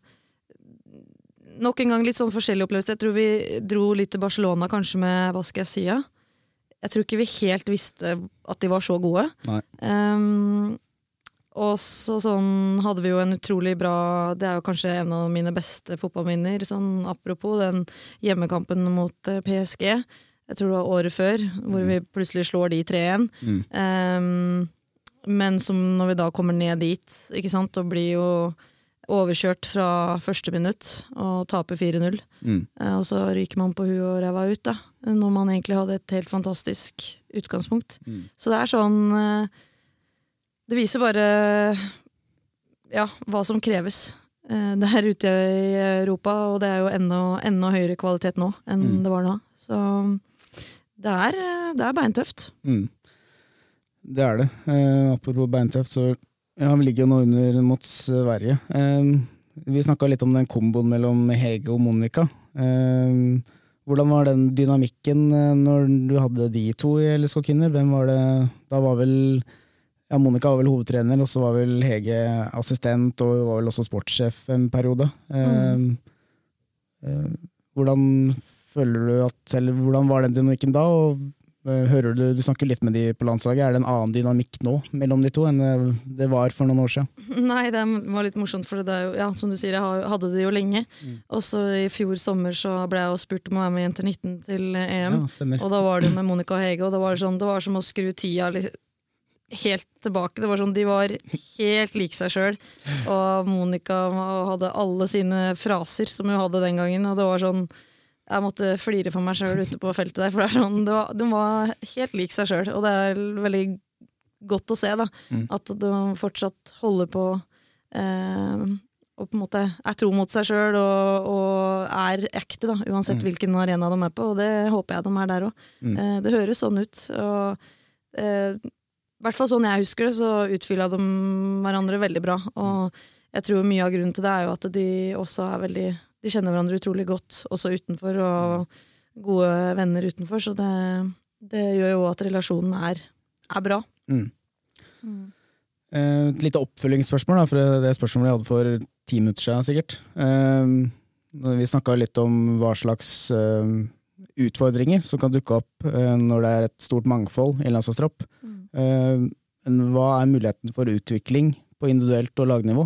nok en gang litt sånn forskjellig opplevelse. Jeg tror vi dro litt til Barcelona kanskje med hva skal jeg si, ja? Jeg tror ikke vi helt visste at de var så gode. Nei. Ehm, og så sånn hadde vi jo en utrolig bra Det er jo kanskje en av mine beste fotballminner. Sånn apropos den hjemmekampen mot eh, PSG. Jeg tror det var året før, hvor vi plutselig slår de 3-1. Mm. Um, men som når vi da kommer ned dit, ikke sant, og blir jo overkjørt fra første minutt og taper 4-0. Mm. Eh, og så ryker man på huet og ræva ut, da. Når man egentlig hadde et helt fantastisk utgangspunkt. Mm. Så det er sånn eh, Det viser bare ja, hva som kreves eh, der ute i Europa, og det er jo enda, enda høyere kvalitet nå enn Mm. det var da. Så det er, det er beintøft. Mm. Det er det. Eh, apropos beintøft, så ja, vi ligger jo nå under mot Sverige. Eh, vi snakka litt om den komboen mellom Hege og Monica. Eh, hvordan var den dynamikken eh, når du hadde de to i LSK Kvinner? Hvem var det Da var vel ja, Monica var vel hovedtrener, og så var vel Hege assistent, og hun var vel også sportssjef en periode. Mm. eh, hvordan føler du at Eller hvordan var den dynamikken da? og Eh, Hører du, du snakker litt med de på landslaget, er det en annen dynamikk nå mellom de to enn det- det var for noen år siden? Nei, det var litt morsomt, for det er jo, ja, som du sier, jeg hadde det jo lenge. Mm. Og så i fjor sommer så ble jeg jo spurt om å være med Jenter 19 til EM. Ja. Og da var det med Monica og Hege, og det var, sånn, det var som å skru tida li- helt tilbake. Det var sånn, De var helt like seg sjøl. Og Monica hadde alle sine fraser som hun hadde den gangen. Og det var sånn Jeg måtte flire for meg sjøl ute på feltet der, for det er sånn, det var, de var helt lik seg sjøl. Og det er veldig godt å se, da. Mm. At de fortsatt holder på eh, og på en måte er tro mot seg sjøl og, og er ekte, da, uansett Mm. hvilken arena de er på. Og det håper jeg de er der òg. Mm. Eh, det høres sånn ut. Og, eh, I hvert fall sånn jeg husker det, så utfylla de hverandre veldig bra. Og jeg tror mye av grunnen til det er jo at de også er veldig De kjenner hverandre utrolig godt, også utenfor, og gode venner utenfor. Så det, det gjør jo at relasjonen er, er bra. Mm. Mm. Eh, Et lite oppfølgingsspørsmål, da, for det spørsmålet jeg hadde for ti minutter siden, sikkert. Eh, Vi snakka litt om hva slags eh, utfordringer som kan dukke opp når det er et stort mangfold i landslagstropp. Mm. Eh, Men hva er muligheten for utvikling på individuelt og lagnivå?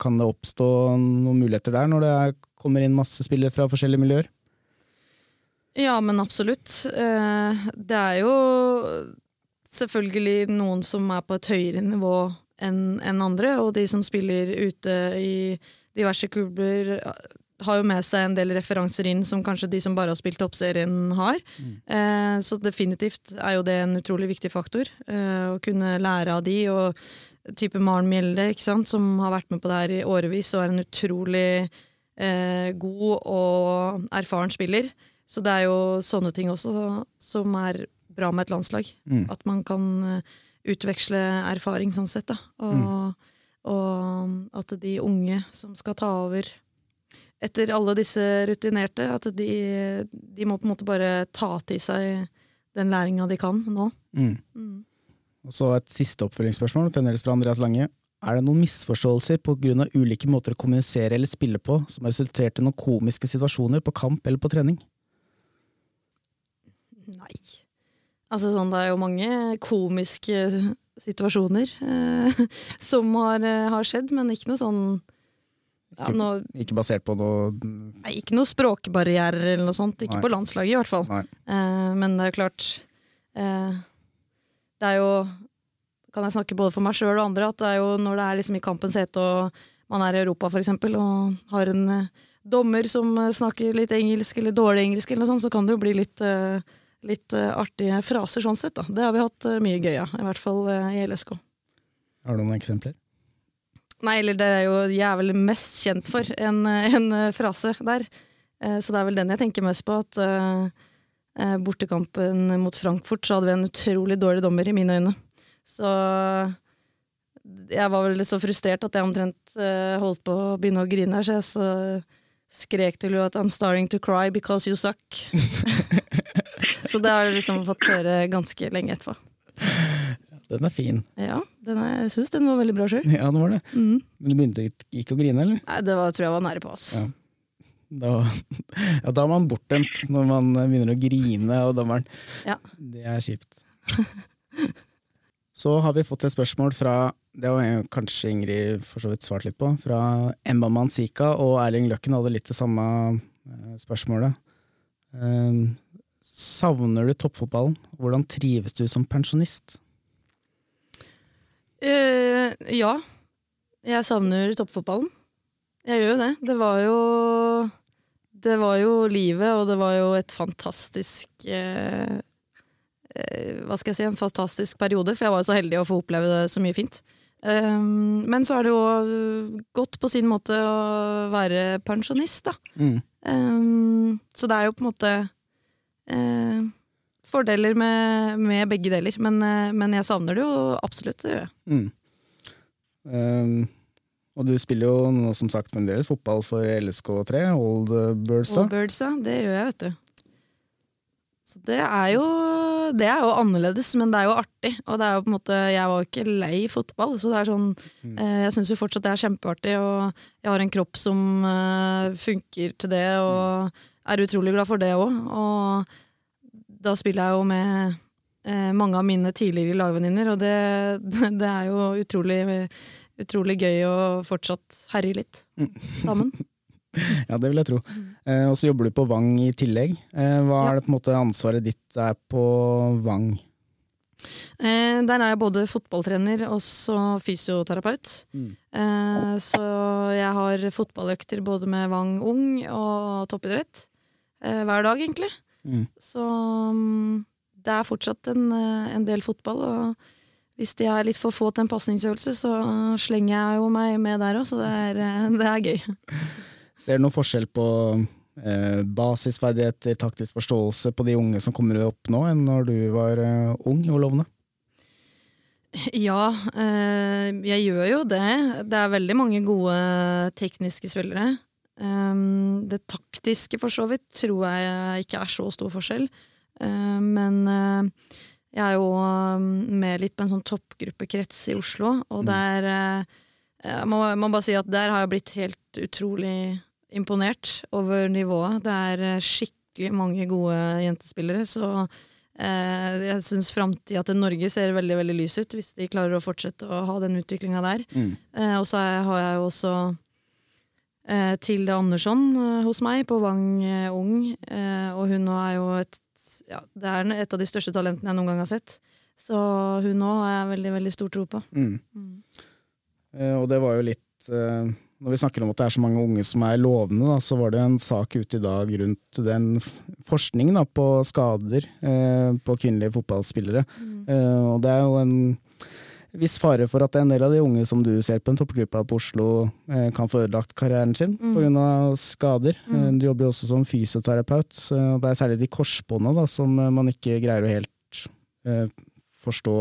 Kan det oppstå noen muligheter der, når det er, kommer inn masse spillere fra forskjellige miljøer? Ja, men absolutt. Eh, Det er jo selvfølgelig noen som er på et høyere nivå enn andre, og de som spiller ute i diverse klubber, har jo med seg en del referanser inn som kanskje de som bare har spilt toppserien har. Eh, Så definitivt er jo det en utrolig viktig faktor. eh, Å kunne lære av de, og type Maren Mjelde, ikke sant, som har vært med på det her i årevis og er en utrolig eh, god og erfaren spiller. Så det er jo sånne ting også som er bra med et landslag. Mm. At man kan eh, utveksle erfaring sånn sett, da. Og, og at de unge som skal ta over etter alle disse rutinerte, at de, de må på en måte bare ta til seg den læringa de kan nå. Mm. Mm. Og så et siste oppfølgingsspørsmål, fremdeles fra Andreas Lange. Er det noen misforståelser av ulike måter å kommunisere eller spille på som har resultert i noen komiske situasjoner på kamp eller på trening? Nei. Altså sånn, det er jo mange komiske situasjoner eh, som har, eh, har skjedd, men ikke noe sånn ja, Ikke- noe, Ikke basert på noe nei, Ikke noe språkbarrierer eller noe sånt. Ikke Nei. på landslaget, i hvert fall. Eh, men det er klart eh, Det er jo Kan jeg snakke både for meg sjøl og andre, at det er jo når det er liksom i kampens hete og man er i Europa for eksempel, og har en eh, dommer som eh, snakker litt engelsk eller dårlig engelsk, eller noe sånt, så kan det jo bli litt, eh, litt eh, artige fraser sånn sett. Da. Det har vi hatt mye gøy av, i hvert fall i LSK. Har du noen eksempler? Nei, eller det er jo jeg mest kjent for, en, en eh, frase der. Eh, Så det er vel den jeg tenker mest på. At eh, bortekampen mot Frankfurt så hadde vi en utrolig dårlig dommer, i mine øyne. Så jeg var vel så frustrert at jeg omtrent uh, holdt på å begynne å grine her, så jeg så skrek til henne at I'm starting to cry because you suck. så det har jeg liksom fått høre ganske lenge etterpå. Den er fin. Ja, den er, jeg syns den var veldig bra sjøl. Ja, den var det. Mm. Men du begynte ikke- ikke å grine, eller? Nei, det var, tror jeg var nære på, oss. Ja. Da, ja, da er man bortdømt når man begynner å grine av dommeren. Ja. Det er kjipt. Så har vi fått et spørsmål fra det har kanskje Ingrid for så vidt svart litt på. Fra Emma Mansika og Erling Løkken hadde litt det samme eh, spørsmålet. Eh, savner du toppfotballen? Hvordan trives du som pensjonist? Eh, ja. Jeg savner toppfotballen. Jeg gjør jo det. Det var jo Det var jo livet, og det var jo et fantastisk uh, uh, Hva skal jeg si, en fantastisk periode, for jeg var jo så heldig å få oppleve det så mye fint. Um, men så er det jo godt på sin måte å være pensjonist, da. Mm. Um, så det er jo på en måte fordeler med, med begge deler. Men, eh, men jeg savner det jo absolutt. Det gjør jeg. Mm. Um, og du spiller jo nå som sagt fremdeles fotball for LSK3, Old Birdsa. Old birds. Det gjør jeg, vet du. Så det er jo Det er jo annerledes, men det er jo artig. Og det er jo på en måte Jeg var jo ikke lei fotball, så det er sånn Mm. eh, Jeg syns jo fortsatt det er kjempeartig, og jeg har en kropp som eh, funker til det, og er utrolig glad for det òg. Og da spiller jeg jo med eh, mange av mine tidligere lagvenninner, og det, det er jo utrolig, utrolig gøy å fortsatt herje litt Mm. sammen. Ja, det vil jeg tro. Eh, og så jobber du på Vang i tillegg. Eh, hva Ja. er det på en måte ansvaret ditt er på Vang? Eh, der er jeg både fotballtrener og så fysioterapeut. Mm. Eh, så jeg har fotballøkter både med Vang Ung og toppidrett. Eh, hver dag, egentlig. Mm. Så mm, det er fortsatt en, eh, en del fotball. Og hvis de er litt for få til en pasningsøvelse, så slenger jeg jo meg med der òg, så det er, eh, det er gøy. Ser du noen forskjell på eh, basisferdigheter, taktisk forståelse på de unge som kommer opp nå, enn når du var ung og lovende? Ja, eh, jeg gjør jo det. Det er veldig mange gode tekniske spillere. Um, det taktiske, for så vidt, tror jeg ikke er så stor forskjell. Eh, men eh, jeg er jo um, med litt på en sånn toppgruppekrets i Oslo, og Mm. der eh, må, må bare si at der har jeg blitt helt utrolig imponert over nivået. Det er eh, skikkelig mange gode jentespillere, så jeg syns framtida til Norge ser veldig veldig lys ut, hvis de klarer å fortsette å ha den utviklinga der. Mm. Og så har jeg jo også eh, Tilde Andersson eh, hos meg på Vang eh, Ung, eh, og hun nå er jo et ja, Det er et av de største talentene jeg noen gang har sett. Så hun nå har jeg veldig, veldig stor tro på. Mm. Mm. Og det var jo litt Når vi snakker om at det er så mange unge som er lovende, da, så var det en sak ute i dag rundt den forskningen da, på skader eh, på kvinnelige fotballspillere. Eh, og det er jo en viss fare for at en del av de unge som du ser på en toppgruppe på Oslo, eh, kan få ødelagt karrieren sin Mm. pga. skader. Mm. Eh, du jobber jo også som fysioterapeut, og det er særlig de korsbånda som eh, man ikke greier å helt eh, forstå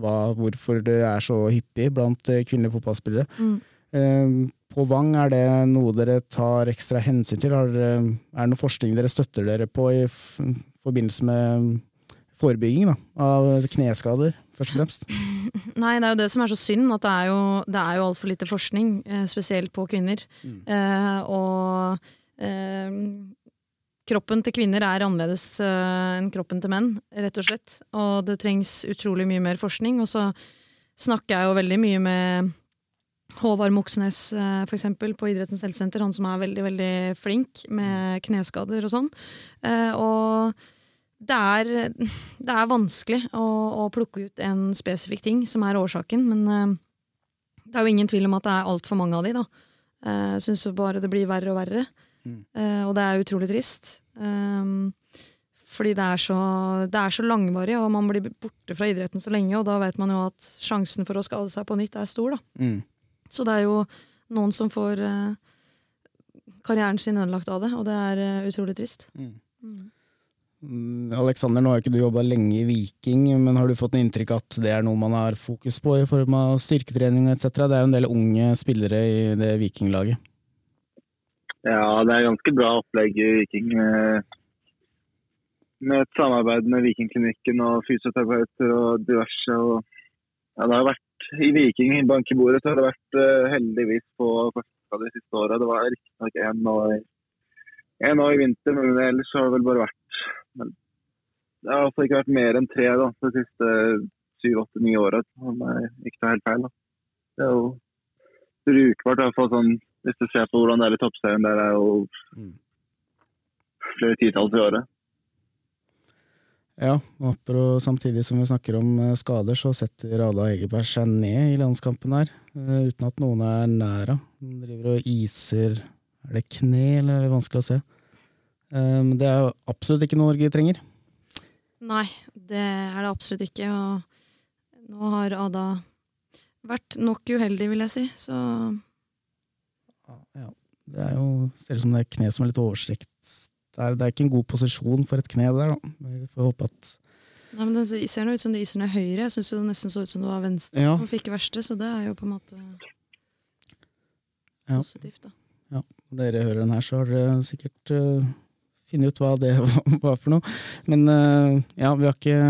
hva, hvorfor det er så hyppig blant kvinnelige fotballspillere. Mm. Eh, På Vang, er det noe dere tar ekstra hensyn til? Har er det noe forskning dere støtter dere på i forbindelse med forebygging da, av kneskader, først og fremst? Nei, det er jo det som er så synd, at det er jo, det er jo altfor lite forskning, eh, spesielt på kvinner. Mm. Eh, og eh, kroppen til kvinner er annerledes eh, enn kroppen til menn, rett og slett. Og det trengs utrolig mye mer forskning. Og så snakker jeg jo veldig mye med Håvard Moxnes, eh, for eksempel, på Idrettens helsesenter. Han som er veldig, veldig flink med kneskader og sånn. Eh, og det er, det er vanskelig å, å, plukke ut en spesifikk ting som er årsaken, men eh, det er jo ingen tvil om at det er altfor mange av de, da. Jeg syns bare det blir verre og verre. Mm. og det er utrolig trist. fordi det er, så, det er så langvarig, og man blir borte fra idretten så lenge, og da vet man jo at sjansen for å skade seg på nytt er stor, da. Mm. Så det er jo noen som får uh, karrieren sin ødelagt av det, og det er uh, utrolig trist. Mm. Mm. Alexander, nå har ikke du jobba lenge i Viking, men har du fått en inntrykk at det er noe man har fokus på i form av styrketrening etc.? Det er jo en del unge spillere i det Vikinglaget. Ja, det er ganske bra opplegg i Viking. Eh, med et samarbeid med Vikingklinikken og fysioterapeuter og diverse. Og ja, det har vært i Viking i bankebordet så har det vært uh, heldigvis på Korsika de siste åra. Det var riktignok én nå, nå i vinter, men ellers har det vel bare vært men Det har altså ikke vært mer enn tre da, de siste syv, åtte, ni åra, om jeg ikke tar helt feil. Da. Det er jo brukbart, i hvert fall sånn, hvis du ser på hvordan det er i toppserien. Der er jo mm. flere titalls i året. Ja, og samtidig som vi snakker om eh, skader, så setter Ada Egeberg seg ned i landskampen her, eh, uten at noen er nær henne. Hun driver og iser Er det kne, eller er det vanskelig å se? Men det er jo absolutt ikke noe Norge trenger. Nei, det er det absolutt ikke, og nå har Ada vært nok uheldig, vil jeg si, så Ja, det er jo Ser ut som det er kne som er litt overstrekt det er, det er, ikke en god posisjon for et kne der, da. Vi får håpe at Nei, men Det ser nå ut som det iser ned høyre. Jeg syns det nesten så ut som det var venstre ja. som fikk verste, så det er jo på en måte ja. positivt, da. Ja. Når dere hører den her, så har dere sikkert uh, funnet ut hva det var for noe. Men uh, ja, vi har ikke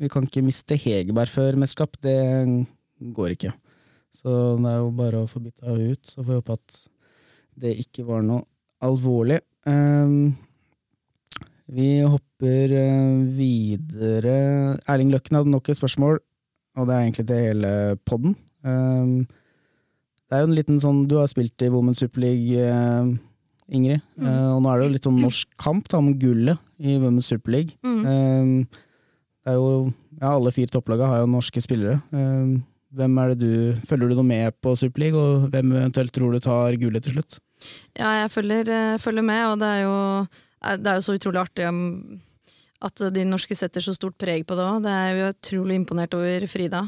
Vi kan ikke miste Hegerberg før mesterskap. Det går ikke. Så det er jo bare å få bytta ut. Så får vi håpe at det ikke var noe alvorlig. Um, vi hopper uh, videre. Erling Løkken hadde nok et spørsmål, og det er egentlig til hele podden. Um, det er jo en liten sånn Du har spilt i Women's Super League, uh, Ingrid. Mm. Uh, og nå er det jo litt sånn norsk kamp da, om gullet i Women's Super League. Mm. Um, det er jo ja, Alle fire topplagene har jo norske spillere. hvem er det du Følger du noe med på Super League, og hvem eventuelt tror du tar gullet til slutt? Ja, jeg følger, følger, med, og det er, jo, det er jo så utrolig artig at de norske setter så stort preg på det òg. Det er jo utrolig imponert over Frida,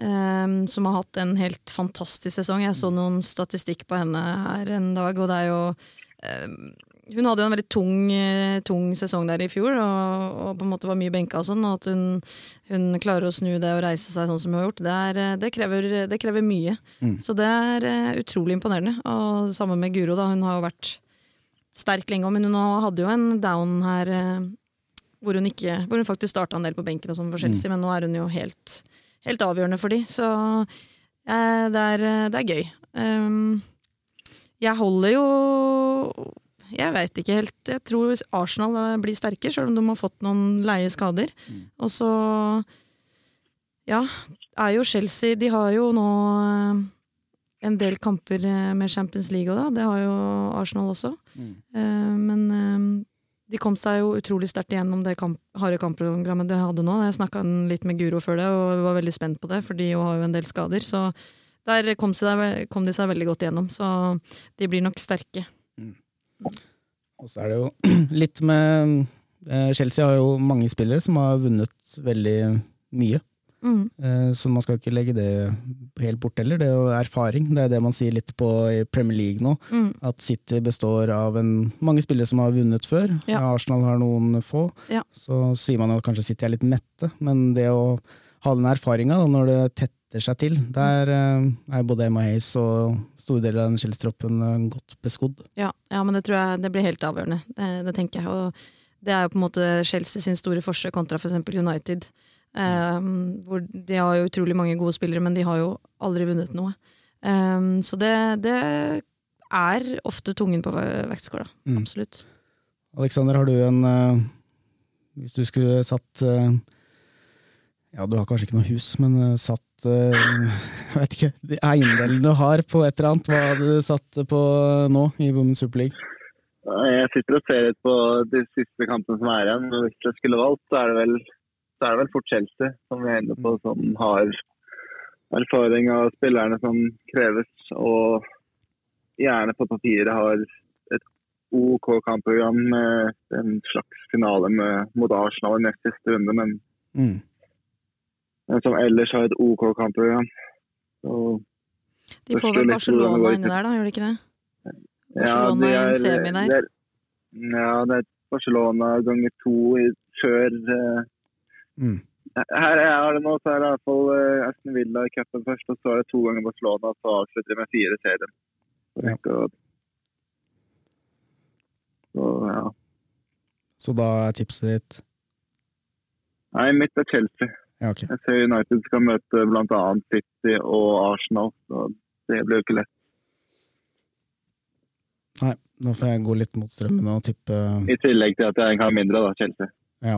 um, som har hatt en helt fantastisk sesong. Jeg så noen statistikk på henne her en dag, og det er jo hun hadde jo en veldig tung, eh, tung, sesong der i fjor, og, og, på en måte var mye benka og sånn. Og at hun, hun, klarer å snu det og reise seg sånn som hun har gjort, det, er, eh, det, krever, det krever, mye. Mm. Så det er utrolig imponerende. Og sammen med Guro, da. Hun har jo vært sterk lenge, men hun hadde jo en down her hvor, hun ikke, hvor hun faktisk starta en del på benken, og sånn for Chelsea, mm. men nå er hun jo helt, helt avgjørende for de. Så eh, det, er, det, er, gøy. Um, jeg holder jo jeg veit ikke helt. Jeg tror Arsenal eh, blir sterke, sjøl om de har fått noen leie skader. Mm. Og så Ja, er jo Chelsea De har jo nå eh, en del kamper eh, med Champions League òg, da. Det har jo Arsenal også. Mm. Men de kom seg jo utrolig sterkt igjennom det kamp, harde kampprogrammet de hadde nå. Jeg snakka litt med Guro før det, og var veldig spent på det, for de har jo en del skader. Så der kom, de seg veldig godt igjennom. Så de blir nok sterke. Mm. Og så er det jo litt med eh, Chelsea har jo mange spillere som har vunnet veldig mye. Mm. Eh, så man skal ikke legge det helt bort heller. Det er jo erfaring. Det er det man sier litt på i Premier League nå. Mm. At City består av en, mange spillere som har vunnet før. Ja. Arsenal har noen få. Ja. Så sier man at kanskje City er litt mette, men det å ha den erfaringa når det tetter seg til, der eh, er både Emma Hayes og store deler av den Chelsea-troppen eh, godt beskodd. Ja, ja, men det tror jeg det blir helt avgjørende. Det, det, tenker jeg. Og det er jo på en måte Chelsea sin store forskjell kontra f.eks. For United. Um, hvor De har jo utrolig mange gode spillere, men de har jo aldri vunnet noe. Um, så det, det, er ofte tungen på vektskåla. Mm. Absolutt. Alexander, har du en uh, Hvis du skulle satt uh, Ja, du har kanskje ikke noe hus, men uh, satt eh, jeg vet ikke, de eiendelene du har på et eller annet. Hva hadde du satt på nå i Women's Super League? Jeg sitter og ser litt på de siste kampene som er igjen. men Hvis jeg skulle valgt, så er det vel, så er det vel fort Chelsea som vi er inne på, som har erfaring av spillerne som kreves, og gjerne på papiret har et OK kampprogram med en slags finale med, mot Arsenal i nest siste runde, men, Mm. Men som ellers har et OK kampprogram. Så, De får vel Barcelona inni der, da, gjør de ikke det? ja, Barcelona er, i en er- semi der. det er- Ja, det er Barcelona ganger to i, før uh, Mm. Her jeg har det nå, så er det i hvert fall eh, Aston Villa i cupen først, og så er det to ganger Barcelona, og så avslutter de med fire serier. Ja. så, så ja. Så da er tipset ditt Nei, mitt er Chelsea. Ja, okay. Jeg ser United skal møte bl.a. City og Arsenal, så det blir jo ikke lett. Nei, nå får jeg gå litt mot strømmen og tippe I tillegg til at jeg har mindre, da, Chelsea. Ja,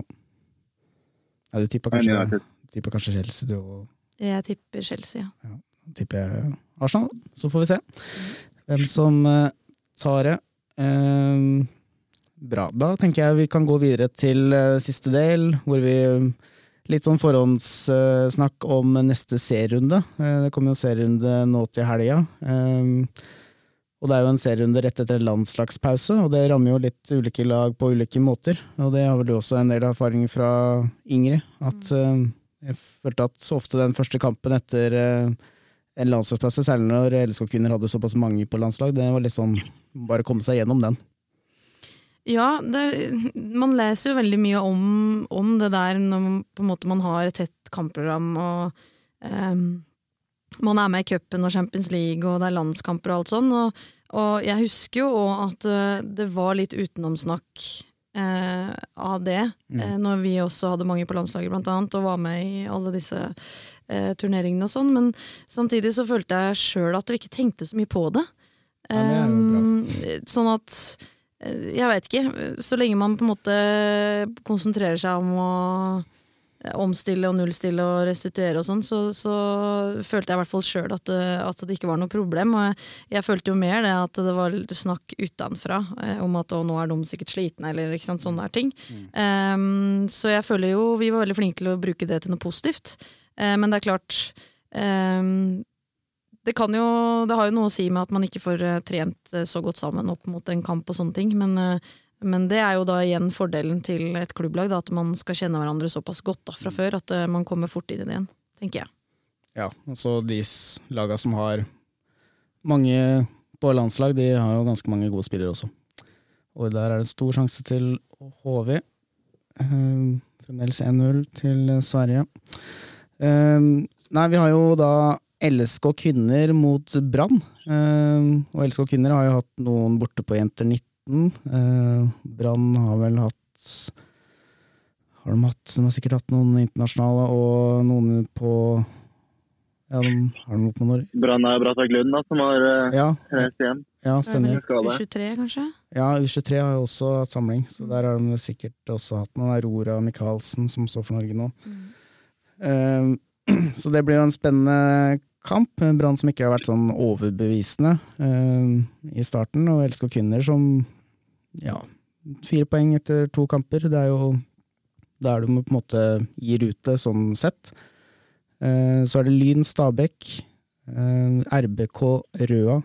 ja du tipper kanskje, tipper kanskje Chelsea, du, òg? Jeg tipper Chelsea, ja. tipper jeg Arsenal. Så får vi se hvem som eh, tar det. Eh, bra. Da tenker jeg vi kan gå videre til eh, siste del, hvor vi Litt sånn forhåndssnakk om neste serierunde. Eh, det kommer jo en serierunde nå til helga. Eh, og det er jo en serierunde rett etter landslagspause, og det rammer jo litt ulike lag på ulike måter. Og det har vel du også en del erfaring fra Ingrid, at eh, jeg følte at så ofte den første kampen etter eh, en landslagspause, særlig når LSK-kvinner hadde såpass mange på landslag, det var litt sånn bare komme seg gjennom den. Ja, er, man leser jo veldig mye om, om det der når man, måte man har et tett kampprogram og um, man er med i cupen og Champions League og det er landskamper og alt sånn. Og, og jeg husker jo òg at eh, det var litt utenomsnakk eh, av det, Mm. eh, når vi også hadde mange på landslaget blant annet, og var med i alle disse eh, turneringene og sånn. Men samtidig så følte jeg sjøl at vi ikke tenkte så mye på det. Ja, det er jo. Ehm, sånn at jeg veit ikke. Så lenge man på en måte konsentrerer seg om å omstille og nullstille og restituere og sånn, så, så følte jeg i hvert fall sjøl at, at det ikke var noe problem. Og jeg, jeg følte jo mer det at det var snakk utenfra eh, om at å, nå er de sikkert slitne, eller ikke sant, sånne der ting. Um, så jeg føler jo vi var veldig flinke til å bruke det til noe positivt. Uh, men det er klart ehm, det, kan jo, det har jo noe å si med at man ikke får eh, trent eh, så godt sammen opp mot en kamp og sånne ting, men, eh, men det er jo da igjen fordelen til et klubblag, da, at man skal kjenne hverandre såpass godt da, fra før at man kommer fort inn i det igjen, tenker jeg. Ja, og så de lagene som har mange på landslag, de har jo ganske mange gode spillere også. Og der er det stor sjanse til HV. Eh, fremdeles 1-0 til Sverige. Eh, nei, vi har jo da LSK kvinner mot Brann. Eh, og LSK kvinner har jo hatt noen borte på Jenter 19. Eh, Brann har vel hatt har de, hatt, de har sikkert hatt noen internasjonale og noen på Ja, de har noe med Norge. Brann er Brattag Lund, da, som har uh, Ja, reist hjem. ja, stemmer. Skade. U23, kanskje? Ja, U23 har jo også hatt samling, så der har de sikkert også hatt noen. Aurora Michaelsen, som står for Norge nå. Eh, så det blir jo en spennende kamp. Brann som ikke har vært sånn overbevisende eh, i starten, og LSK kvinner som ja, fire poeng etter to kamper. Det er jo Da er du på en måte i rute, sånn sett. Eh, så er det Lyn Stabekk, eh, RBK Røa,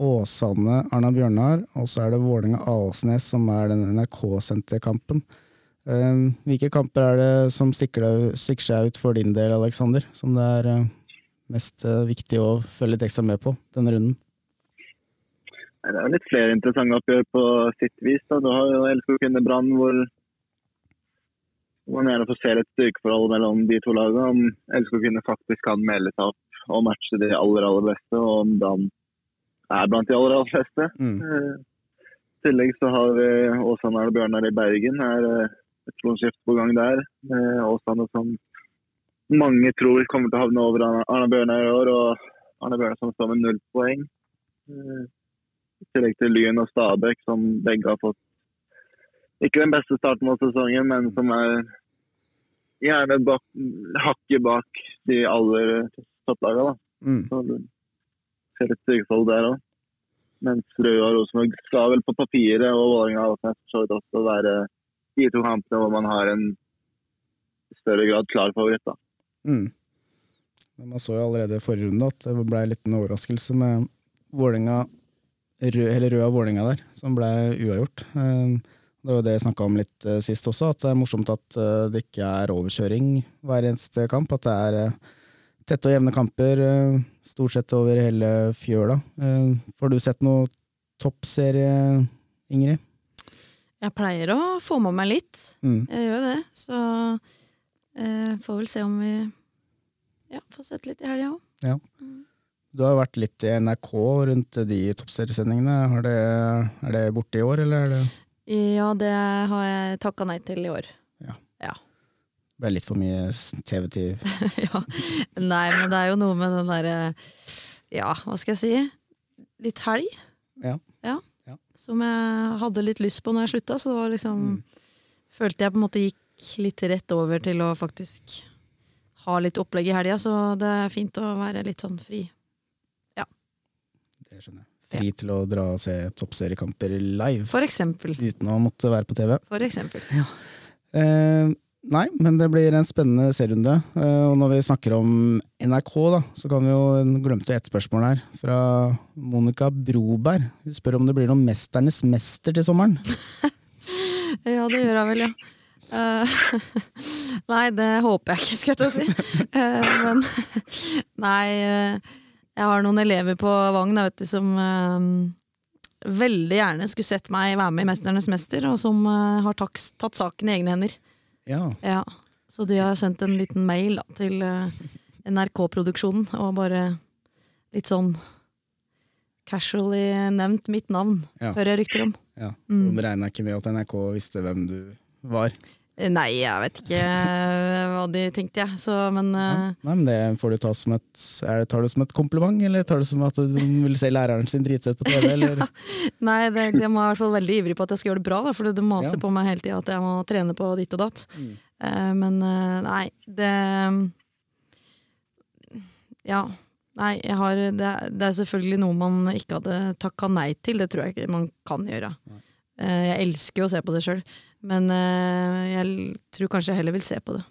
Åsane Arna Bjørnar, og så er det Vålerenga Alsnes som er den NRK-sendte kampen. Hvilke kamper er det som stikker, seg ut for din del, Aleksander? Som det er mest eh, viktig å følge litt ekstra med på denne runden? Det er litt flere interessante oppgjør på sitt vis. Da. Du har jo LSK Kvinner Brann, hvor man gjerne får se litt styrkeforhold mellom de to lagene. Om Elskog faktisk kan melde seg opp og matche de aller aller beste, og om Brann er blant de aller aller beste. Mm. Eh, I tillegg så har vi Åsane og Bjørnar i Bergen. er eh, et tronskifte på gang der. Åsane som mange tror kommer til å havne over Arne- Bjørnar i år, og Arne Bjørnar som står med null poeng. Eh, I tillegg til Lyn og Stabæk, som begge har fått ikke den beste starten på sesongen, men som er gjerne bak, hakket bak de aller topplagene. Mm. Så ser litt styrkeforhold der òg. Mens Røde og Rosenborg skal vel på papiret og Vålerenga Åsnes for så vidt også være de to kampene hvor man har en større grad klar favoritt. da. Mm. Men man så jo allerede i forrige runde at det ble en liten overraskelse med Vålinga, rød, eller rød av Vålinga der, som ble uavgjort. Eh, Det var jo det jeg snakka om litt eh, sist også, at det er morsomt at eh, det ikke er overkjøring hver eneste kamp. At det er tette og jevne kamper, stort sett over hele fjøla. Eh, Får du sett noe toppserie, Ingrid? Jeg pleier å få med meg litt. Mm. Jeg gjør det. Så eh, får vel se om vi ja, får sett litt i helga òg. Du har vært litt i NRK rundt de toppseriesendingene. Er det, er det borte i år, eller er det Ja, det har jeg takka nei til i år. Det ble litt for mye TV-tid? ja. Nei, men det er jo noe med den derre Ja, hva skal jeg si? Litt helg. Ja. ja. Ja. Som jeg hadde litt lyst på når jeg slutta, så det var liksom Mm. Følte jeg på en måte gikk litt rett over til å faktisk ha litt opplegg i helga, så det er fint å være litt sånn fri. Det skjønner jeg. Fri til å dra og se toppseriekamper live For eksempel. uten å måtte være på TV. For eksempel. Eh, nei, men det blir en spennende serierunde. Eh, og når vi snakker om NRK, da, så kan vi jo glemte ett spørsmål her. Fra Monica Broberg. Hun spør om det blir noen Mesternes mester til sommeren. Ja, det gjør jeg vel, ja. Eh, nei, det håper jeg ikke, skal jeg til å si. Uh, men nei, eh, jeg har noen elever på Vagn vet du, som veldig gjerne skulle sett meg være med i Mesternes mester, og som har taks, tatt saken i egne hender. Ja, Ja. Så de har sendt en liten mail da, til NRK-produksjonen, og bare litt sånn casually nevnt mitt navn, Ja. hører jeg rykter om. ja. Mm. Regna ikke med at NRK visste hvem du var. Nei, jeg vet ikke eh, hva de tenkte, jeg. Så, men Ja. eh, Nei, men det får du ta som et det, Tar du som et kompliment, eller tar du som at du vil se læreren sin dritsøt på TV? Eller? nei, det, de var i hvert fall veldig ivrig på at jeg skal gjøre det bra, da, for det maser Ja. på meg hele tida at jeg må trene på ditt og datt. Mm. Uh, men nei, det Ja. Nei, jeg har, det, er- det er selvfølgelig noe man ikke hadde takka nei til. Det tror jeg ikke man kan gjøre. Nei. Jeg elsker jo å se på det sjøl, men eh, jeg tror kanskje jeg heller vil se på det.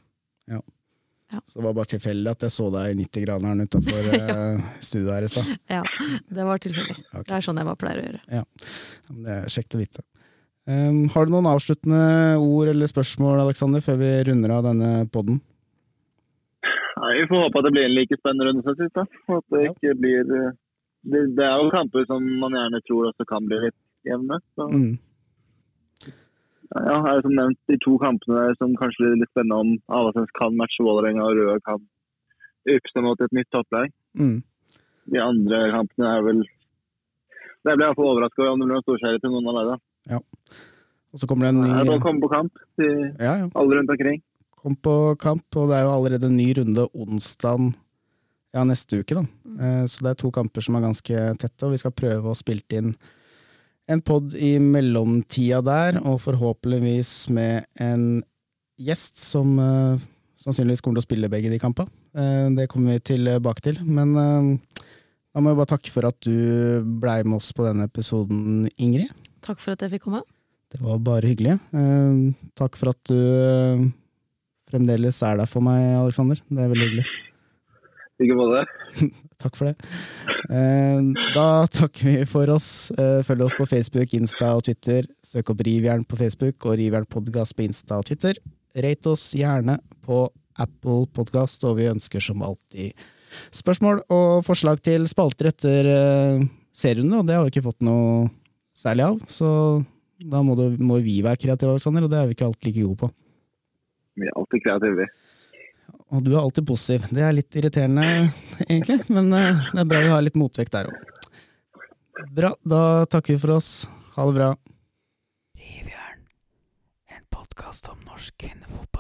Så det var bare tilfeldig at jeg så deg i 90-graderen utafor uh, studioet her i stad. Ja, det var tilfeldig. Okay. Det er sånn jeg bare pleier å gjøre. Ja, men Det er kjekt å vite. Um, har du noen avsluttende ord eller spørsmål Alexander, før vi runder av denne podden? Nei, Vi får håpe at det blir en like spennende runde som sist. At det Ja. ikke blir eh, det, det er jo kamper som man gjerne tror også kan bli litt jevne. Så Mm. Ja, er som nevnt de to kampene der som kanskje blir litt spennende om Avaldsnes kan matche Vålerenga og Røde kan ypse mot et nytt topplag. Mm. De andre kampene er vel Det ble iallfall overraska over om det blir noen storserie til noen av laga. Og så kommer det en Det er bare å ny komme på kamp til Ja, ja. alle rundt omkring. Kom på kamp, og det er jo allerede en ny runde onsdag ja, neste uke. da. Eh, Så det er to kamper som er ganske tette, og vi skal prøve å spille inn en pod i mellomtida der, og forhåpentligvis med en gjest som uh, sannsynligvis kommer til å spille begge de kampene. Uh, Det kommer vi tilbake til. Men uh, da må jeg bare takke for at du blei med oss på denne episoden, Ingrid. Takk for at jeg fikk komme. Det var bare hyggelig. Eh, takk for at du eh, fremdeles er der for meg, Aleksander. Det er veldig hyggelig. På det. Takk for det. Eh, da takker vi for oss. Eh, følg oss på Facebook, Insta og Twitter. Søk opp Rivjern på Facebook og Rivjern Podcast på Insta og Twitter. Rate oss gjerne på Apple Podcast, og vi ønsker som alltid spørsmål og forslag til spalter etter uh, serierunde, og det har vi ikke fått noe særlig av. Så da må, du, må vi være kreative, Alexander, og det er vi ikke alltid like gode på. Vi er alltid kreative. vi. Og du er alltid positiv. Det er litt irriterende, egentlig, men eh, det er bra vi har litt motvekt der òg. Bra, da takker vi for oss. Ha det bra. Rivjern. En podkast om norsk kvinnefotball.